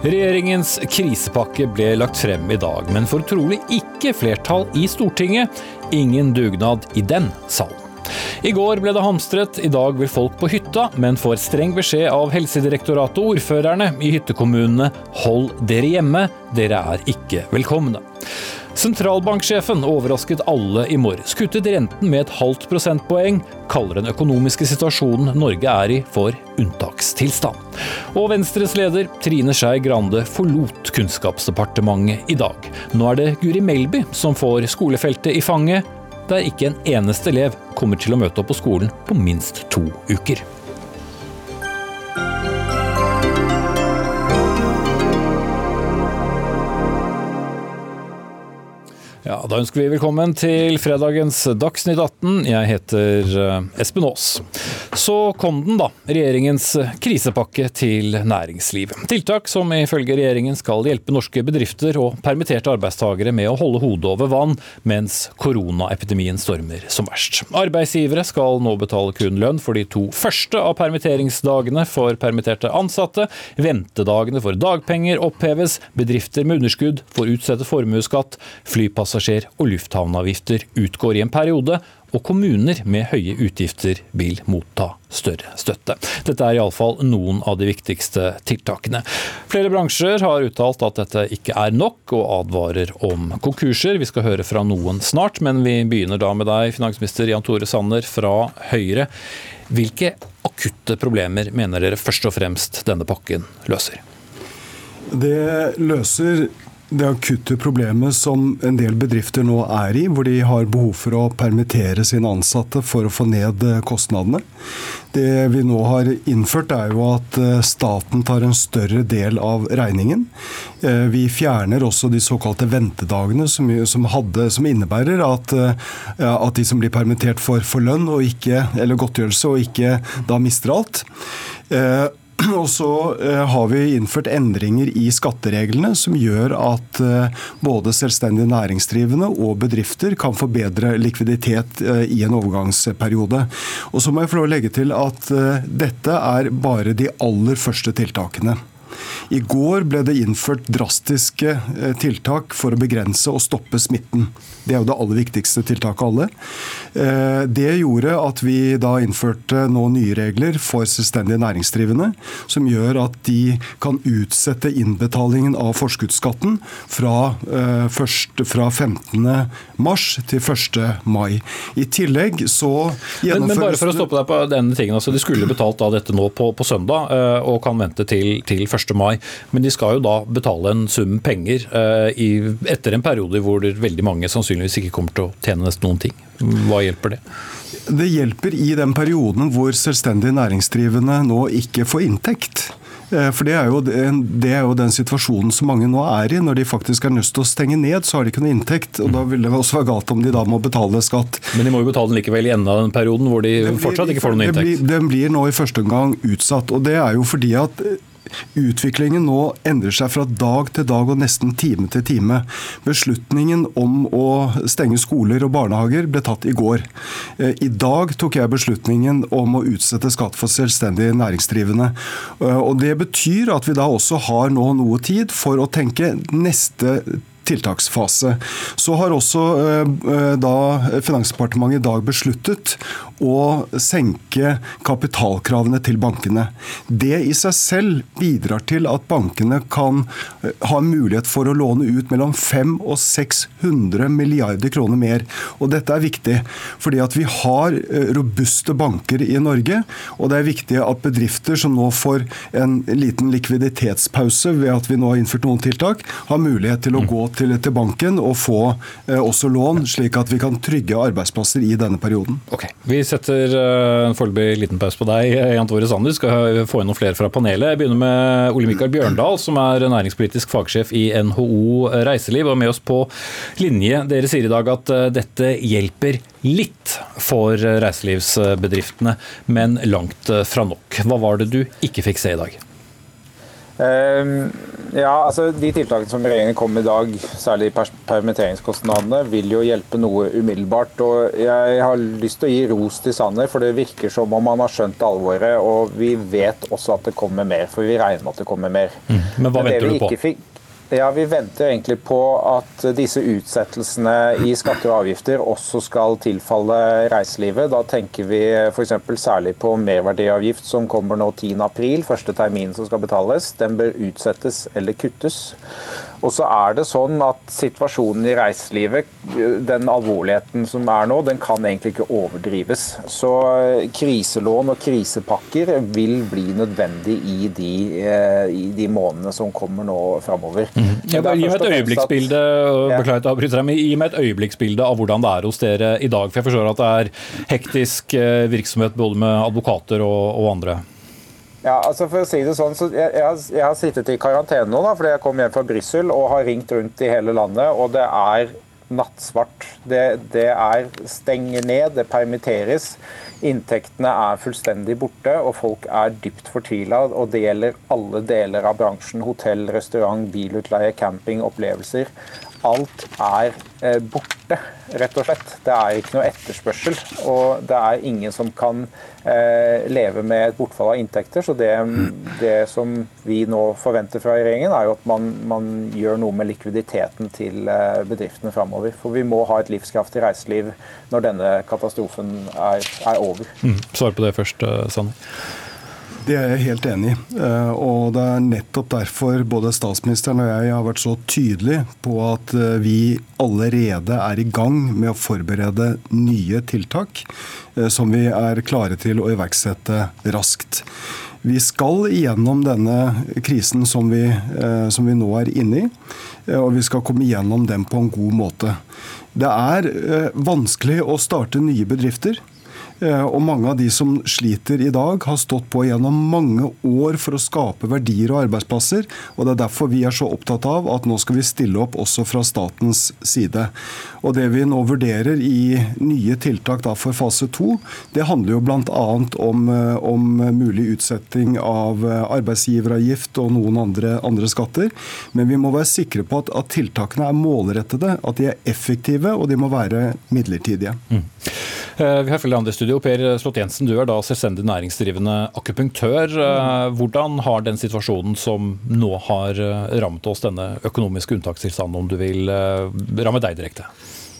Regjeringens krisepakke ble lagt frem i dag, men får trolig ikke flertall i Stortinget. Ingen dugnad i den salen. I går ble det hamstret, i dag vil folk på hytta, men får streng beskjed av Helsedirektoratet og ordførerne i hyttekommunene hold dere hjemme, dere er ikke velkomne. Sentralbanksjefen overrasket alle i morges. Kuttet renten med et halvt prosentpoeng. Kaller den økonomiske situasjonen Norge er i for unntakstilstand. Og Venstres leder Trine Skei Grande forlot Kunnskapsdepartementet i dag. Nå er det Guri Melby som får skolefeltet i fanget, der ikke en eneste elev kommer til å møte opp på skolen på minst to uker. Ja, Da ønsker vi velkommen til fredagens Dagsnytt 18. Jeg heter eh, Espen Aas. Så kom den, da. Regjeringens krisepakke til næringsliv. Tiltak som ifølge regjeringen skal hjelpe norske bedrifter og permitterte arbeidstakere med å holde hodet over vann mens koronaepidemien stormer som verst. Arbeidsgivere skal nå betale kun lønn for de to første av permitteringsdagene for permitterte ansatte. Ventedagene for dagpenger oppheves. Bedrifter med underskudd får utsette formuesskatt. Flypass flypassasjer- og lufthavnavgifter utgår i en periode, og kommuner med høye utgifter vil motta større støtte. Dette er iallfall noen av de viktigste tiltakene. Flere bransjer har uttalt at dette ikke er nok, og advarer om konkurser. Vi skal høre fra noen snart, men vi begynner da med deg, finansminister Jan Tore Sanner fra Høyre. Hvilke akutte problemer mener dere først og fremst denne pakken løser? Det løser det akutte problemet som en del bedrifter nå er i, hvor de har behov for å permittere sine ansatte for å få ned eh, kostnadene. Det vi nå har innført, er jo at eh, staten tar en større del av regningen. Eh, vi fjerner også de såkalte ventedagene, som, hadde, som innebærer at, at, de som blir permittert, får, får lønn ikke, eller godtgjørelse og ikke da mister alt. Og så eh, har vi innført endringer i skattereglene som gjør at eh, både selvstendig næringsdrivende og bedrifter kan få bedre likviditet eh, i en overgangsperiode. Og så må jeg få legge til at dette er bare de aller første tiltakene. I går ble det innført drastiske eh, tiltak for å begrense og stoppe smitten. Det er jo det aller viktigste tiltaket av alle. Eh, det gjorde at vi da innførte nå nye regler for selvstendige næringsdrivende, som gjør at de kan utsette innbetalingen av forskuddsskatten fra, eh, først, fra 15. mars til 1. mai. I tillegg så gjennomføres men, men bare for å stoppe deg på denne tingen, altså De skulle betalt da dette nå på, på søndag, og kan vente til, til 1. mai. Men de skal jo da betale en sum penger eh, i, etter en periode hvor veldig mange sannsynligvis ikke kommer til å tjene nesten noen ting. Hva hjelper det? Det hjelper i den perioden hvor selvstendig næringsdrivende nå ikke får inntekt. Eh, for det er, jo, det er, jo, den situasjonen som mange nå er i. Når de faktisk er nødt til å stenge ned, så har de ikke noe inntekt. og Da vil det også være galt om de da må betale skatt. Men de må jo betale den likevel i enden av den perioden hvor de blir, fortsatt ikke får noen inntekt? Den blir, blir nå i første omgang utsatt. og Det er jo fordi at Utviklingen nå endrer seg fra dag til dag og nesten time til time. Beslutningen om å stenge skoler og barnehager ble tatt i går. Eh, I dag tok jeg beslutningen om å utsette skatt for selvstendig næringsdrivende. Eh, og Det betyr at vi da også har nå noe tid for å tenke neste tiltaksfase. Så har også eh, da Finansdepartementet i dag besluttet å senke kapitalkravene til bankene. Det i seg selv bidrar til at bankene kan eh, ha mulighet for å låne ut mellom 500 og 600 milliarder kroner mer. Og dette er viktig, fordi at vi har eh, robuste banker i Norge. Og det er viktig at bedrifter som nå får en liten likviditetspause ved at vi nå har innført noen tiltak, har mulighet til å gå til, til banken og få eh, også lån, slik at vi kan trygge arbeidsplasser i denne perioden. Ok, Vi setter eh, en foreløpig liten pause på deg, Jan Tore Sander. Skal få inn noen flere fra panelet. Jeg begynner med Ole Mikael Bjørndal, som er næringspolitisk fagsjef i NHO Reiseliv, og med oss på linje. Dere sier i dag at eh, dette hjelper litt for reiselivsbedriftene, men langt fra nok. Hva var det du ikke fikk se i dag? Ehm, ja, altså De tiltakene som regjeringen kom med i dag, særlig permitteringskostnadene, vil jo hjelpe noe umiddelbart. og Jeg har lyst til å gi ros til Sanner, for det virker som om han har skjønt alvoret. Og vi vet også at det kommer mer, for vi regner med at det kommer mer. Mm. Men hva Men venter du på? Fikk, ja, Vi venter egentlig på at disse utsettelsene i skatter og avgifter også skal tilfalle reiselivet. Da tenker vi f.eks. særlig på merverdiavgift som kommer nå 10.4, første termin som skal betales. Den bør utsettes eller kuttes. Og så er det sånn at situasjonen i reiselivet, den alvorligheten som er nå, den kan egentlig ikke overdrives. Så eh, kriselån og krisepakker vil bli nødvendig i de, eh, i de månedene som kommer nå framover. Mm. Ja, gi meg et øyeblikksbilde gi meg et øyeblikksbilde av hvordan det er hos dere i dag. For jeg forstår at det er hektisk eh, virksomhet både med advokater og, og andre. Ja, altså for å si det sånn, så jeg, jeg, jeg har, sittet i karantene nå da, fordi jeg kom hjem fra Brussel og har ringt rundt i hele landet, og det er nattsvart. Det, det er stenger ned, det permitteres. Inntektene er fullstendig borte, og folk er dypt fortvila. Og det gjelder alle deler av bransjen. Hotell, restaurant, bilutleie, camping, opplevelser. Alt er eh, borte, rett og slett. Det er ikke noe etterspørsel. Og det er ingen som kan eh, leve med et bortfall av inntekter. Så det, det, som vi nå forventer fra regjeringen, er jo at man, man gjør noe med likviditeten til eh, bedriftene framover. For vi må ha et livskraftig reiseliv når denne katastrofen er, er over. Mm. Svar på det først, Sanne. Det er jeg helt enig i. Eh, og det er nettopp derfor både statsministeren og jeg har vært så tydelige på at eh, vi allerede er i gang med å forberede nye tiltak eh, som vi er klare til å iverksette raskt. Vi skal igjennom denne krisen som vi, som vi nå er inne i, og vi skal komme igjennom den på en god måte. Det er vanskelig å starte nye bedrifter. Eh, og mange av de som sliter i dag, har stått på gjennom mange år for å skape verdier og arbeidsplasser. og Det er derfor vi er så opptatt av at nå skal vi stille opp også fra statens side. Og Det vi nå vurderer i nye tiltak for fase to, det handler jo bl.a. Om, eh, om mulig utsetting av eh, arbeidsgiveravgift og noen andre, andre skatter. Men vi må være sikre på at, at, tiltakene er målrettede, at de er effektive og de må være midlertidige. Mm. Vi har flere andre studier studio. Per Slott Jensen, du er da selvstendig næringsdrivende akupunktør. Eh, hvordan har den situasjonen som nå har eh, rammet oss, denne økonomiske unntakstilstanden, om du vil eh, ramme deg direkte?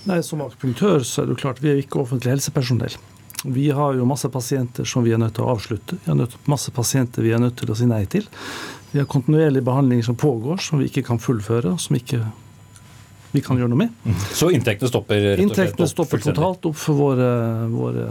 Nei, Som akupunktør så er det jo klart vi er ikke offentlig helsepersonell. Vi har jo masse pasienter som vi er nødt til å avslutte. Vi har masse pasienter vi er nødt til å si nei til. Vi har kontinuerlig behandling som pågår, som vi ikke kan fullføre, som ikke vi kan gjøre noe med. Så inntektene stopper rett og slett Inntektene stopper totalt opp for, våre, våre,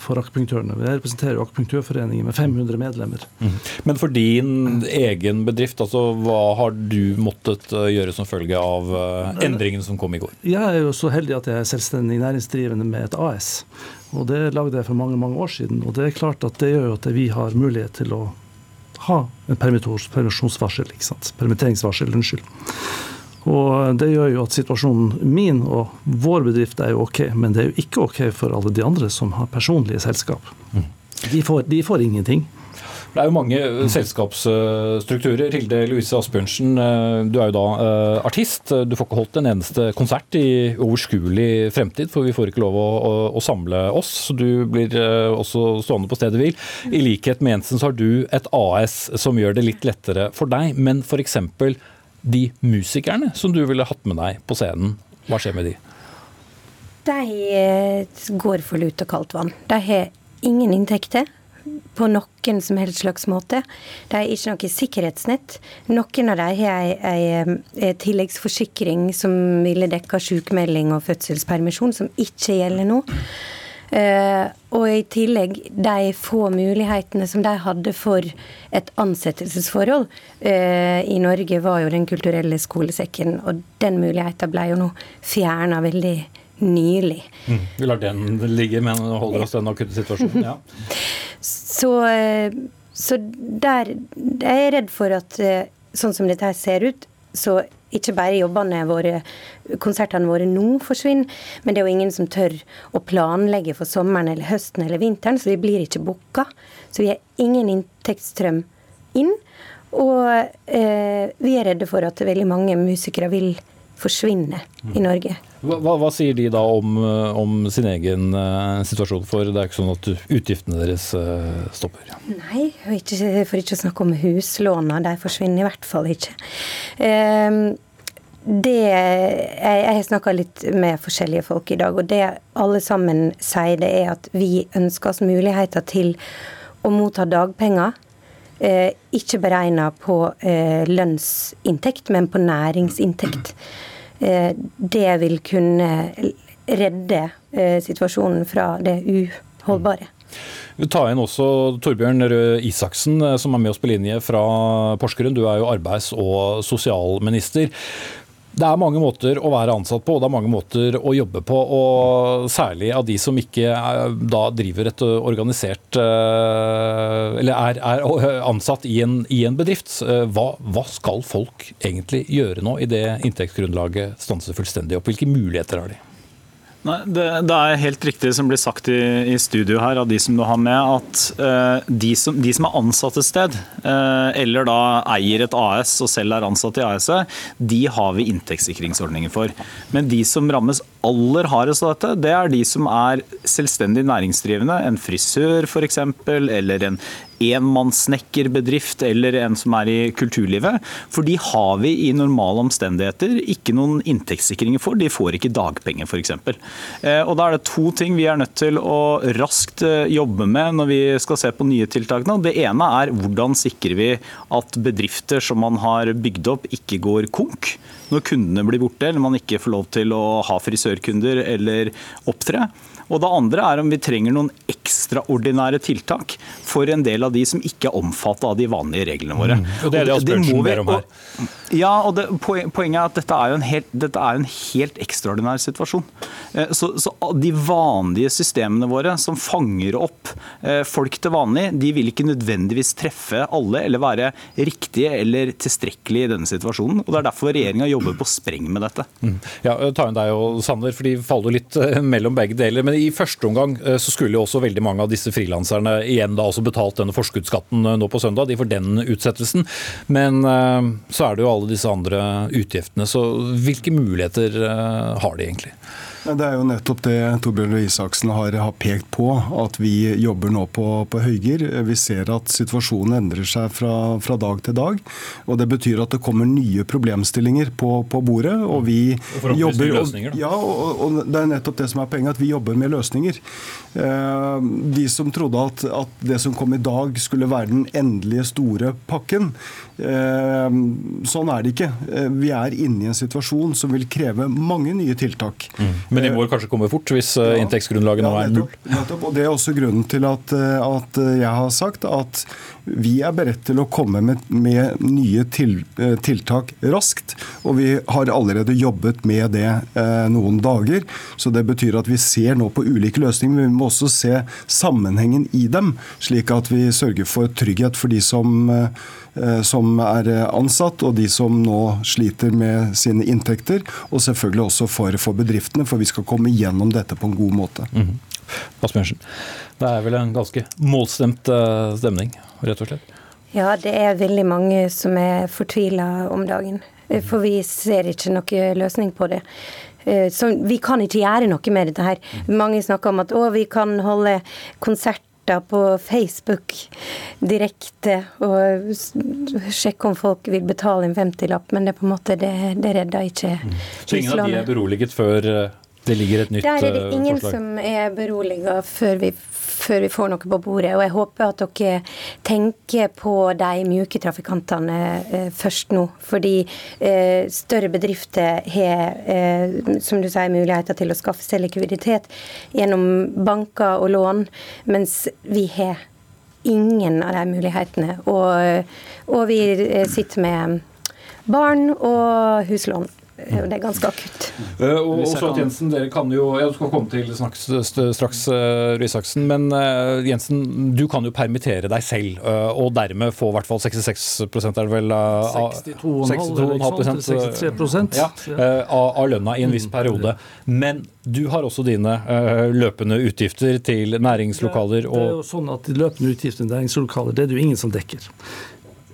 for akupunktørene. Vi representerer Akupunktørforeningen med 500 medlemmer. Mm. Men for din egen bedrift, altså, hva har du måttet eh, gjøre som følge av eh, endringene som kom i går? Jeg er jo så heldig at jeg er selvstendig næringsdrivende med et AS. Og Det lagde jeg for mange mange år siden. og Det er klart at det gjør at vi har mulighet til å ha en ikke sant? Permitteringsvarsel, unnskyld. Og Det gjør jo at situasjonen min og vår bedrift er jo ok, men det er jo ikke ok for alle de andre som har personlige selskap. Mm. De får, de får ingenting. Det er jo mange selskapsstrukturer. Hilde Louise Asbjørnsen, eh, du er jo da eh, artist. Du får ikke holdt en eneste konsert i overskuelig fremtid, for vi får ikke lov å, å, å samle oss. Så du blir eh, også stående på stedet hvil. I likhet med Jensen så har du et AS som gjør det litt lettere for deg. Men f.eks de musikerne som du ville hatt med deg på scenen, hva skjer med de? De eh, går for lut og kaldt vann. De har ingen inntekter på noen som helst slags måte. De har ikke noe sikkerhetsnett. Noen av dem har en tilleggsforsikring som ville dekka sykemelding og fødselspermisjon, som ikke gjelder nå. Uh, og i tillegg de få mulighetene som de hadde for et ansettelsesforhold uh, i Norge, var jo Den kulturelle skolesekken. Og den muligheten ble jo nå fjerna veldig nylig. Mm. Vi lar den ligge, men holder oss den akutte situasjonen. Ja. så, uh, så der jeg er redd for at sånn som dette her ser ut, så ikke bare jobbene våre, konsertene våre nå forsvinner, men det er jo ingen som tør å planlegge for sommeren eller høsten eller vinteren, så vi blir ikke booka. Så vi har ingen inntektsstrøm inn. Og eh, vi er redde for at veldig mange musikere vil forsvinne i Norge. Hva, hva sier de da om, om sin egen uh, situasjon? For det er ikke sånn at utgiftene deres uh, stopper? Nei, ikke, for ikke å snakke om huslåna. De forsvinner i hvert fall ikke. Um, det, jeg har snakka litt med forskjellige folk i dag, og det alle sammen sier, det er at vi ønsker oss muligheter til å motta dagpenger. Eh, ikke beregna på eh, lønnsinntekt, men på næringsinntekt. Eh, det vil kunne redde eh, situasjonen fra det uholdbare. Vi tar inn også Torbjørn Røe Isaksen, eh, som er med oss på linje fra Porsgrunn. Du er jo arbeids- og sosialminister. Det er mange måter å være ansatt på, og det er mange måter å jobbe på. og Særlig av de som ikke er, da driver et organisert Eller er, er ansatt i en, i en bedrift. Hva, hva, skal folk egentlig gjøre nå, i det inntektsgrunnlaget stanser fullstendig opp? Hvilke muligheter har de? Nei, det, det, er helt riktig som blir sagt i, i, studio her av de som du har med, at uh, de, som, de, som, er ansatt et sted, uh, eller da eier et AS og selv er ansatt i AS-et, de har vi inntektssikringsordninger for. Men de som rammes aller hardest av dette, det er de som er selvstendig næringsdrivende. En frisør f.eks., eller en enmannssnekkerbedrift eller en som er i kulturlivet. For de har vi i normale omstendigheter ikke noen inntektssikringer for. De får ikke dagpenger f.eks. Eh, og da er det to ting vi er nødt til å raskt eh, jobbe med når vi skal se på nye tiltak nå. Det ene er hvordan sikrer vi at bedrifter som man har bygd opp, ikke går konk når kundene blir borte, eller man ikke får lov til å ha frisørkunder eller opptre. Og det andre er om vi trenger noen ekstraordinære tiltak for en del av de som ikke er omfattet av de vanlige reglene våre. Mm. Og Det er det Asbjørnsen ber om her. Ja, og det, Poenget er at dette er jo en helt, dette er en helt ekstraordinær situasjon. Eh, så, så, De vanlige systemene våre som fanger opp eh, folk til vanlig, de vil ikke nødvendigvis treffe alle eller være riktige eller tilstrekkelige i denne situasjonen. og Det er derfor regjeringa jobber på spreng med dette. Mm. Ja, Ta inn deg og Sander, for de faller litt eh, mellom begge deler. Men i første omgang så skulle jo også veldig mange av disse frilanserne igjen da også betalt denne forskuddsskatten nå på søndag. De får den utsettelsen. Men så er det jo alle disse andre utgiftene. Så hvilke muligheter eh, har de egentlig? Det er jo nettopp det Torbjørn Røe Isaksen har, har, pekt på, at vi jobber nå på, på høygir. Vi ser at situasjonen endrer seg fra, fra, dag til dag. og Det betyr at det kommer nye problemstillinger på, på bordet. og vi og jobber, løsninger. Ja, og, og, det er nettopp det som er poenget, at vi jobber med løsninger. Eh, de som trodde at, at, det som kom i dag skulle være den endelige store pakken, eh, sånn er det ikke. Eh, vi er inne i en situasjon som vil kreve mange nye tiltak. Mm. Men de må kanskje komme fort hvis eh, inntektsgrunnlaget nå er null? Nettopp, og Det er også grunnen til at, eh, at, jeg har sagt at vi er beredt til å komme med, med nye til, eh, tiltak raskt. Og vi har allerede jobbet med det eh, noen dager. Så det betyr at vi ser nå på ulike løsninger, men vi må også se sammenhengen i dem. Slik at vi sørger for trygghet for de som eh, Eh, som er eh, ansatt, og de som nå sliter med sine inntekter. Og selvfølgelig også for, for bedriftene, for vi skal komme gjennom dette på en god måte. Mm -hmm. Det er vel en ganske målstemt eh, stemning, rett og slett? Ja, det er veldig mange som er fortvila om dagen. For vi ser ikke noe løsning på det. Så vi kan ikke gjøre noe med dette her. Mange snakker om at å, vi kan holde konsert starta på Facebook direkte og sjekke om folk vil betale en 50-lapp, men det på en måte, det, det redder ikke mm. Så ingen av de er beroliget før eh, det ligger et nytt forslag? Der er det ingen forslag. som er beroliget før vi før vi får noe på bordet. Og jeg håper at dere tenker på de mjuke trafikantene eh, først nå. Fordi eh, større bedrifter har, eh, som du sier, muligheter til å skaffe seg likviditet gjennom banker og lån, mens vi har ingen av de mulighetene. Og, og vi sitter med barn og huslån. Det er ganske akutt. Og, og, og Jensen, dere kan jo Jeg skal komme til straks, straks uh, Røe Isaksen. Men Jensen, du kan jo permittere deg selv, og dermed få i hvert fall 66 er det vel? Uh, 62,5 63 ja, av, av lønna i en viss periode. Men du har også dine løpende utgifter til næringslokaler. og det er jo sånn at de løpende utgiftene til næringslokaler det er det jo ingen som dekker.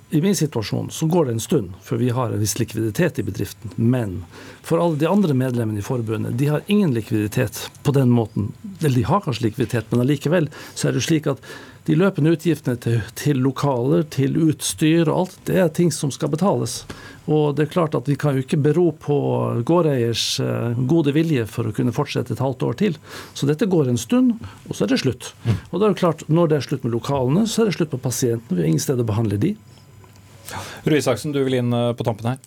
I min situasjon så går det en stund før vi har en viss likviditet i bedriften. Men for alle de andre medlemmene i forbundet, de har ingen likviditet på den måten. Eller de har kanskje likviditet, men allikevel så er det slik at de løpende utgiftene til, til, lokaler, til utstyr og alt, det er ting som skal betales. Og det er klart at vi kan jo ikke bero på gårdeiers eh, gode vilje for å kunne fortsette et halvt år til. Så dette går en stund, og så er det slutt. Og det er jo klart, når det er slutt med lokalene, så er det slutt på pasientene. Vi har ingen sted å behandle de. Røe Isaksen, du vil inn eh, på tampen her.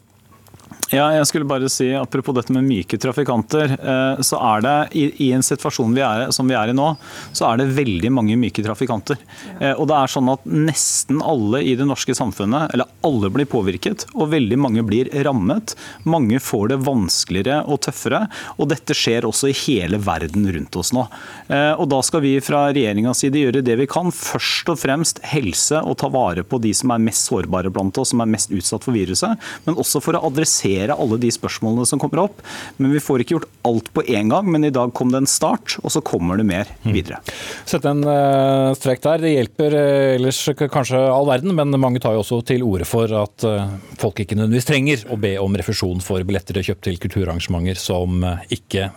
Ja, jeg skulle bare si, Apropos dette med myke trafikanter. Eh, så er det i, en situasjon vi er, som vi er i nå, så er det veldig mange myke trafikanter. Eh, og det er sånn at Nesten alle i det norske samfunnet, eller alle blir påvirket, og veldig mange blir rammet. Mange får det vanskeligere og tøffere. og Dette skjer også i hele verden rundt oss nå. Eh, og Da skal vi fra regjeringas side gjøre det vi kan. Først og fremst helse og ta vare på de som er mest sårbare blant oss, som er mest utsatt for viruset. Men også for å adressere håndtere alle de spørsmålene som kommer opp. Men vi får ikke gjort alt på én gang. Men i dag kom det en start, og så kommer det mer mm. videre. Sette en uh, strek der. Det hjelper uh, ellers kanskje all verden, men mange tar jo også til orde for at uh, folk ikke nødvendigvis trenger å be om refusjon for billetter kjøpt til kulturarrangementer som ikke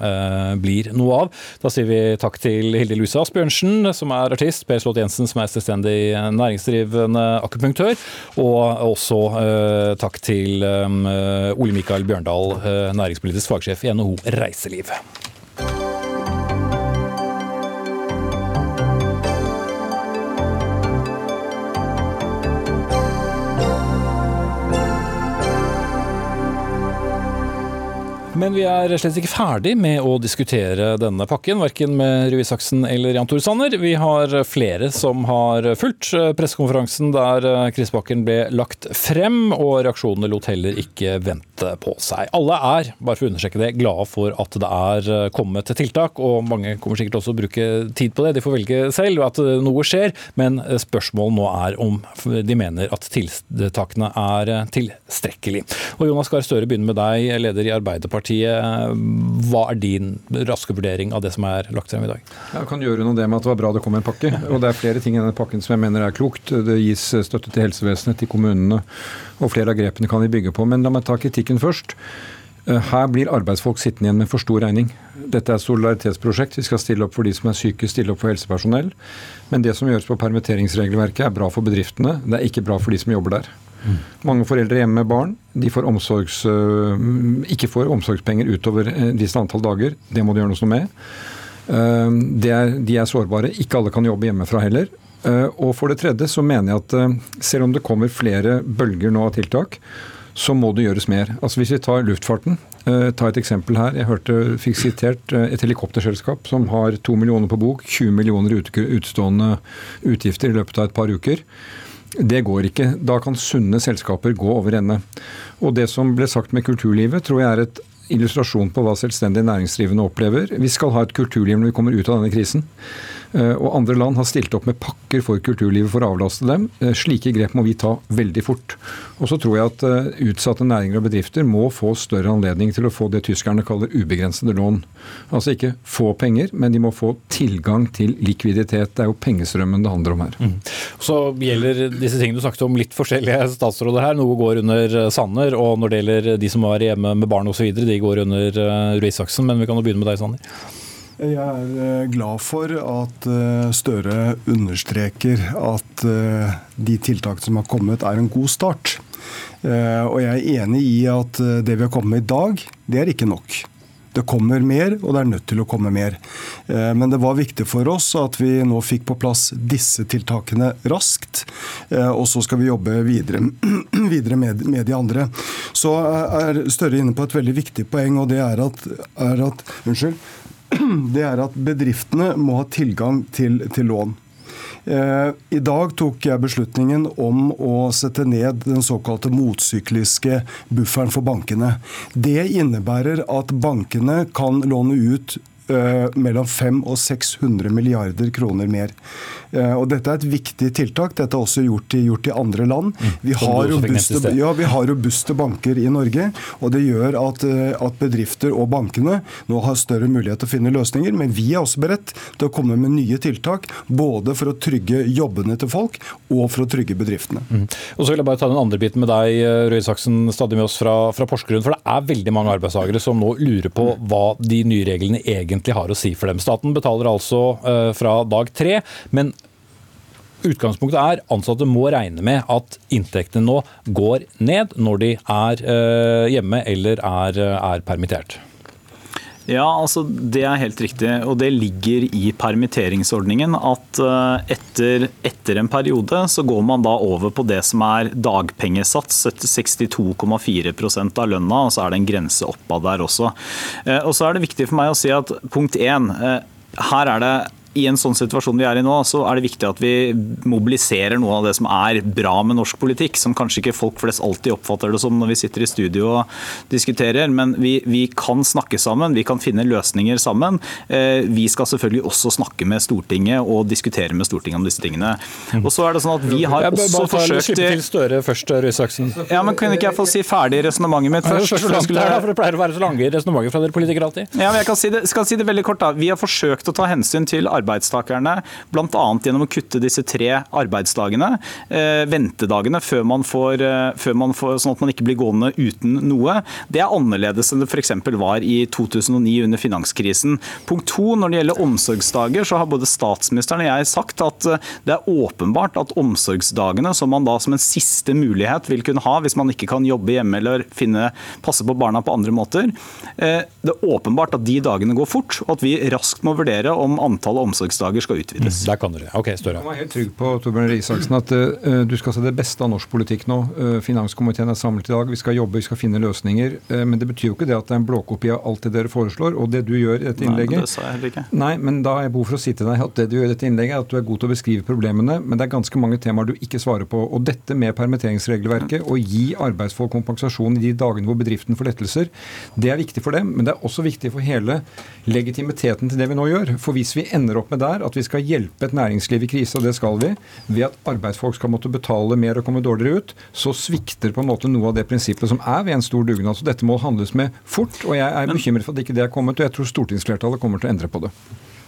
blir noe av. Da sier vi takk til Hilde Luse Asbjørnsen, som er artist, Per Slott Jensen, som er selvstendig næringsdrivende akupunktør, og også takk til Ole Mikael Bjørndal, eh, næringspolitisk fagsjef i NHO Reiseliv. Men vi er slett ikke ferdig med å diskutere denne pakken, verken med Røe Isaksen eller Jan Tore Sanner. Vi har flere som har fulgt pressekonferansen der krisepakken ble lagt frem, og reaksjonene lot heller ikke vente på seg. Alle er, bare for å understreke det, glade for at det er kommet tiltak, og mange kommer sikkert også å bruke tid på det. De får velge selv at noe skjer, men spørsmålet nå er om de mener at tiltakene er tilstrekkelig. Og Jonas Gahr Støre begynner med deg, leder i. Arbeiderpartiet. Hva er din raske vurdering av det som er lagt frem i dag? Jeg kan gjøre noe det med at det var bra det kom en pakke. Og det er flere ting i denne pakken som jeg mener er klokt. Det gis støtte til helsevesenet, til kommunene, og flere av grepene kan vi bygge på. Men la meg ta kritikken først. Eh, her blir arbeidsfolk sittende igjen med for stor regning. Dette er et solidaritetsprosjekt. Vi skal stille opp for de som er syke, stille opp for helsepersonell. Men det som gjøres på permitteringsregelverket er bra for bedriftene. Det er ikke bra for de som jobber der. Mange foreldre hjemme med barn de får omsorgs, øh, ikke får omsorgspenger utover øh, visst antall dager. Det må det gjøre noe med. de er, de er sårbare. Ikke alle kan jobbe hjemmefra heller. Og for det tredje så mener jeg at selv om det kommer flere bølger nå av tiltak, så må det gjøres mer. Altså Hvis vi tar luftfarten, ta et eksempel her. Jeg hørte, fikk sitert et helikopterselskap som har to millioner på bok, 20 millioner utstående utgifter i løpet av et par uker. Det går ikke. Da kan sunne selskaper gå over ende. Og det som ble sagt med kulturlivet, tror jeg er et illustrasjon på hva selvstendig næringsdrivende opplever. Vi skal ha et kulturliv når vi kommer ut av denne krisen. Eh, og andre land har stilt opp med pakker for kulturlivet for å avlaste dem. Eh, slike grep må vi ta veldig fort. Og så tror jeg at eh, utsatte næringer og bedrifter må få større anledning til å få det tyskerne kaller ubegrensede lån. Altså ikke få penger, men de må få tilgang til likviditet. Det er jo pengestrømmen det handler om her. Mm. Så gjelder disse tingene du snakket om litt forskjellige statsråder her. Noe går under Sanner, og når det gjelder de som var hjemme med barn osv., de går under Røe Isaksen. Men vi kan jo begynne med deg, Sanner. Jeg er eh, glad for at eh, Støre understreker at eh, de tiltakene som har kommet, er en god start. Og jeg er enig i at det vi har kommet med i dag, det er ikke nok. Det kommer mer, og det er nødt til å komme mer. Men det var viktig for oss at vi nå fikk på plass disse tiltakene raskt. Og så skal vi jobbe videre, videre med, med, de andre. Så er Støre inne på et veldig viktig poeng, og det er at, er at Unnskyld det er at bedriftene må ha tilgang til, til lån. Eh, I dag tok jeg beslutningen om å sette ned den såkalte motsykliske bufferen for bankene. Det innebærer at bankene kan låne ut uh, mellom 500 og 600 milliarder kroner mer. Uh, og Dette er et viktig tiltak. Dette er også gjort i, gjort i andre land. Mm. Vi, har robuste, ja, vi har robuste banker i Norge, og det gjør at, uh, at, bedrifter og bankene nå har større mulighet til å finne løsninger. Men vi er også beredt til å komme med nye tiltak, både for å trygge jobbene til folk og for å trygge bedriftene. Mm. Og så vil jeg bare ta den andre biten med deg, Røe Saksen, stadig med oss fra, fra Porsgrunn. For det er veldig mange arbeidstakere som nå lurer på hva de nye reglene egentlig har å si for dem. Staten betaler altså uh, fra dag tre, men Utgangspunktet er ansatte må regne med at inntektene nå går ned når de er uh, hjemme eller er, er permittert. Ja, altså Det er helt riktig. og Det ligger i permitteringsordningen at eh, etter, etter, en periode så går man da over på det som er dagpengesats, 62,4% av lønna, og så er det en grense oppad der også. Eh, og så er det viktig for meg å si at punkt én, eh, her er det i en sånn situasjon vi er i nå, så er det viktig at vi mobiliserer noe av det som er bra med norsk politikk, som kanskje ikke folk flest alltid oppfatter det som når vi sitter i studio og diskuterer. Men vi, vi kan snakke sammen, vi kan finne løsninger sammen. Eh, vi skal selvfølgelig også snakke med Stortinget og diskutere med Stortinget om disse tingene. Og så er det sånn at vi har også forsøkt til Støre først, Røe. Ja, men Kunne ikke jeg få si ferdig resonnementet mitt først? For, skulle... for Det pleier å være så lange resonnementer fra dere politikere alltid. Ja, men jeg kan si det, skal si det veldig kort. da. Vi har forsøkt å ta hensyn til arbeidslivet arbeidstakerne, bl.a. gjennom å kutte disse tre arbeidsdagene, eh, ventedagene, før man, får, eh, før man får, sånn at man ikke blir gående uten noe. Det er annerledes enn det f.eks. var i 2009 under finanskrisen. Punkt to, når det gjelder omsorgsdager, så har både statsministeren og jeg sagt at eh, det er åpenbart at omsorgsdagene, som man da som en siste mulighet vil kunne ha hvis man ikke kan jobbe hjemme eller finne, passe på barna på andre måter, det er åpenbart at de dagene går fort, og at vi raskt må vurdere om antallet omsorgsdager skal utvides. Mm, der kan dere. Ok, Støre. Jeg er helt trygg på Torbjørn Isaksen, at uh, du skal se det beste av norsk politikk nå. Uh, finanskomiteen er samlet i dag. Vi skal jobbe, vi skal finne løsninger. Uh, men det betyr jo ikke det at det er en blåkopi av alt det dere foreslår. Og det du gjør i dette innlegget Nei, det sa jeg heller ikke. Nei, men da har jeg behov for å si til deg at det du gjør i dette innlegget, er at du er god til å beskrive problemene, men det er ganske mange temaer du ikke svarer på. Og dette med permitteringsregelverket, å gi arbeidsfolk kompensasjon i de dagene hvor bedriften får lettelser, det er viktig for dem. Men det er også viktig for hele legitimiteten til det vi nå gjør. For hvis vi ender opp med der at vi skal hjelpe et næringsliv i krise, og det skal vi, ved at arbeidsfolk skal måtte betale mer og komme dårligere ut, så svikter på en måte noe av det prinsippet som er ved en stor dugnad. Så dette må handles med fort, og jeg er bekymret for at ikke det er kommet, og jeg tror stortingsflertallet kommer til å endre på det.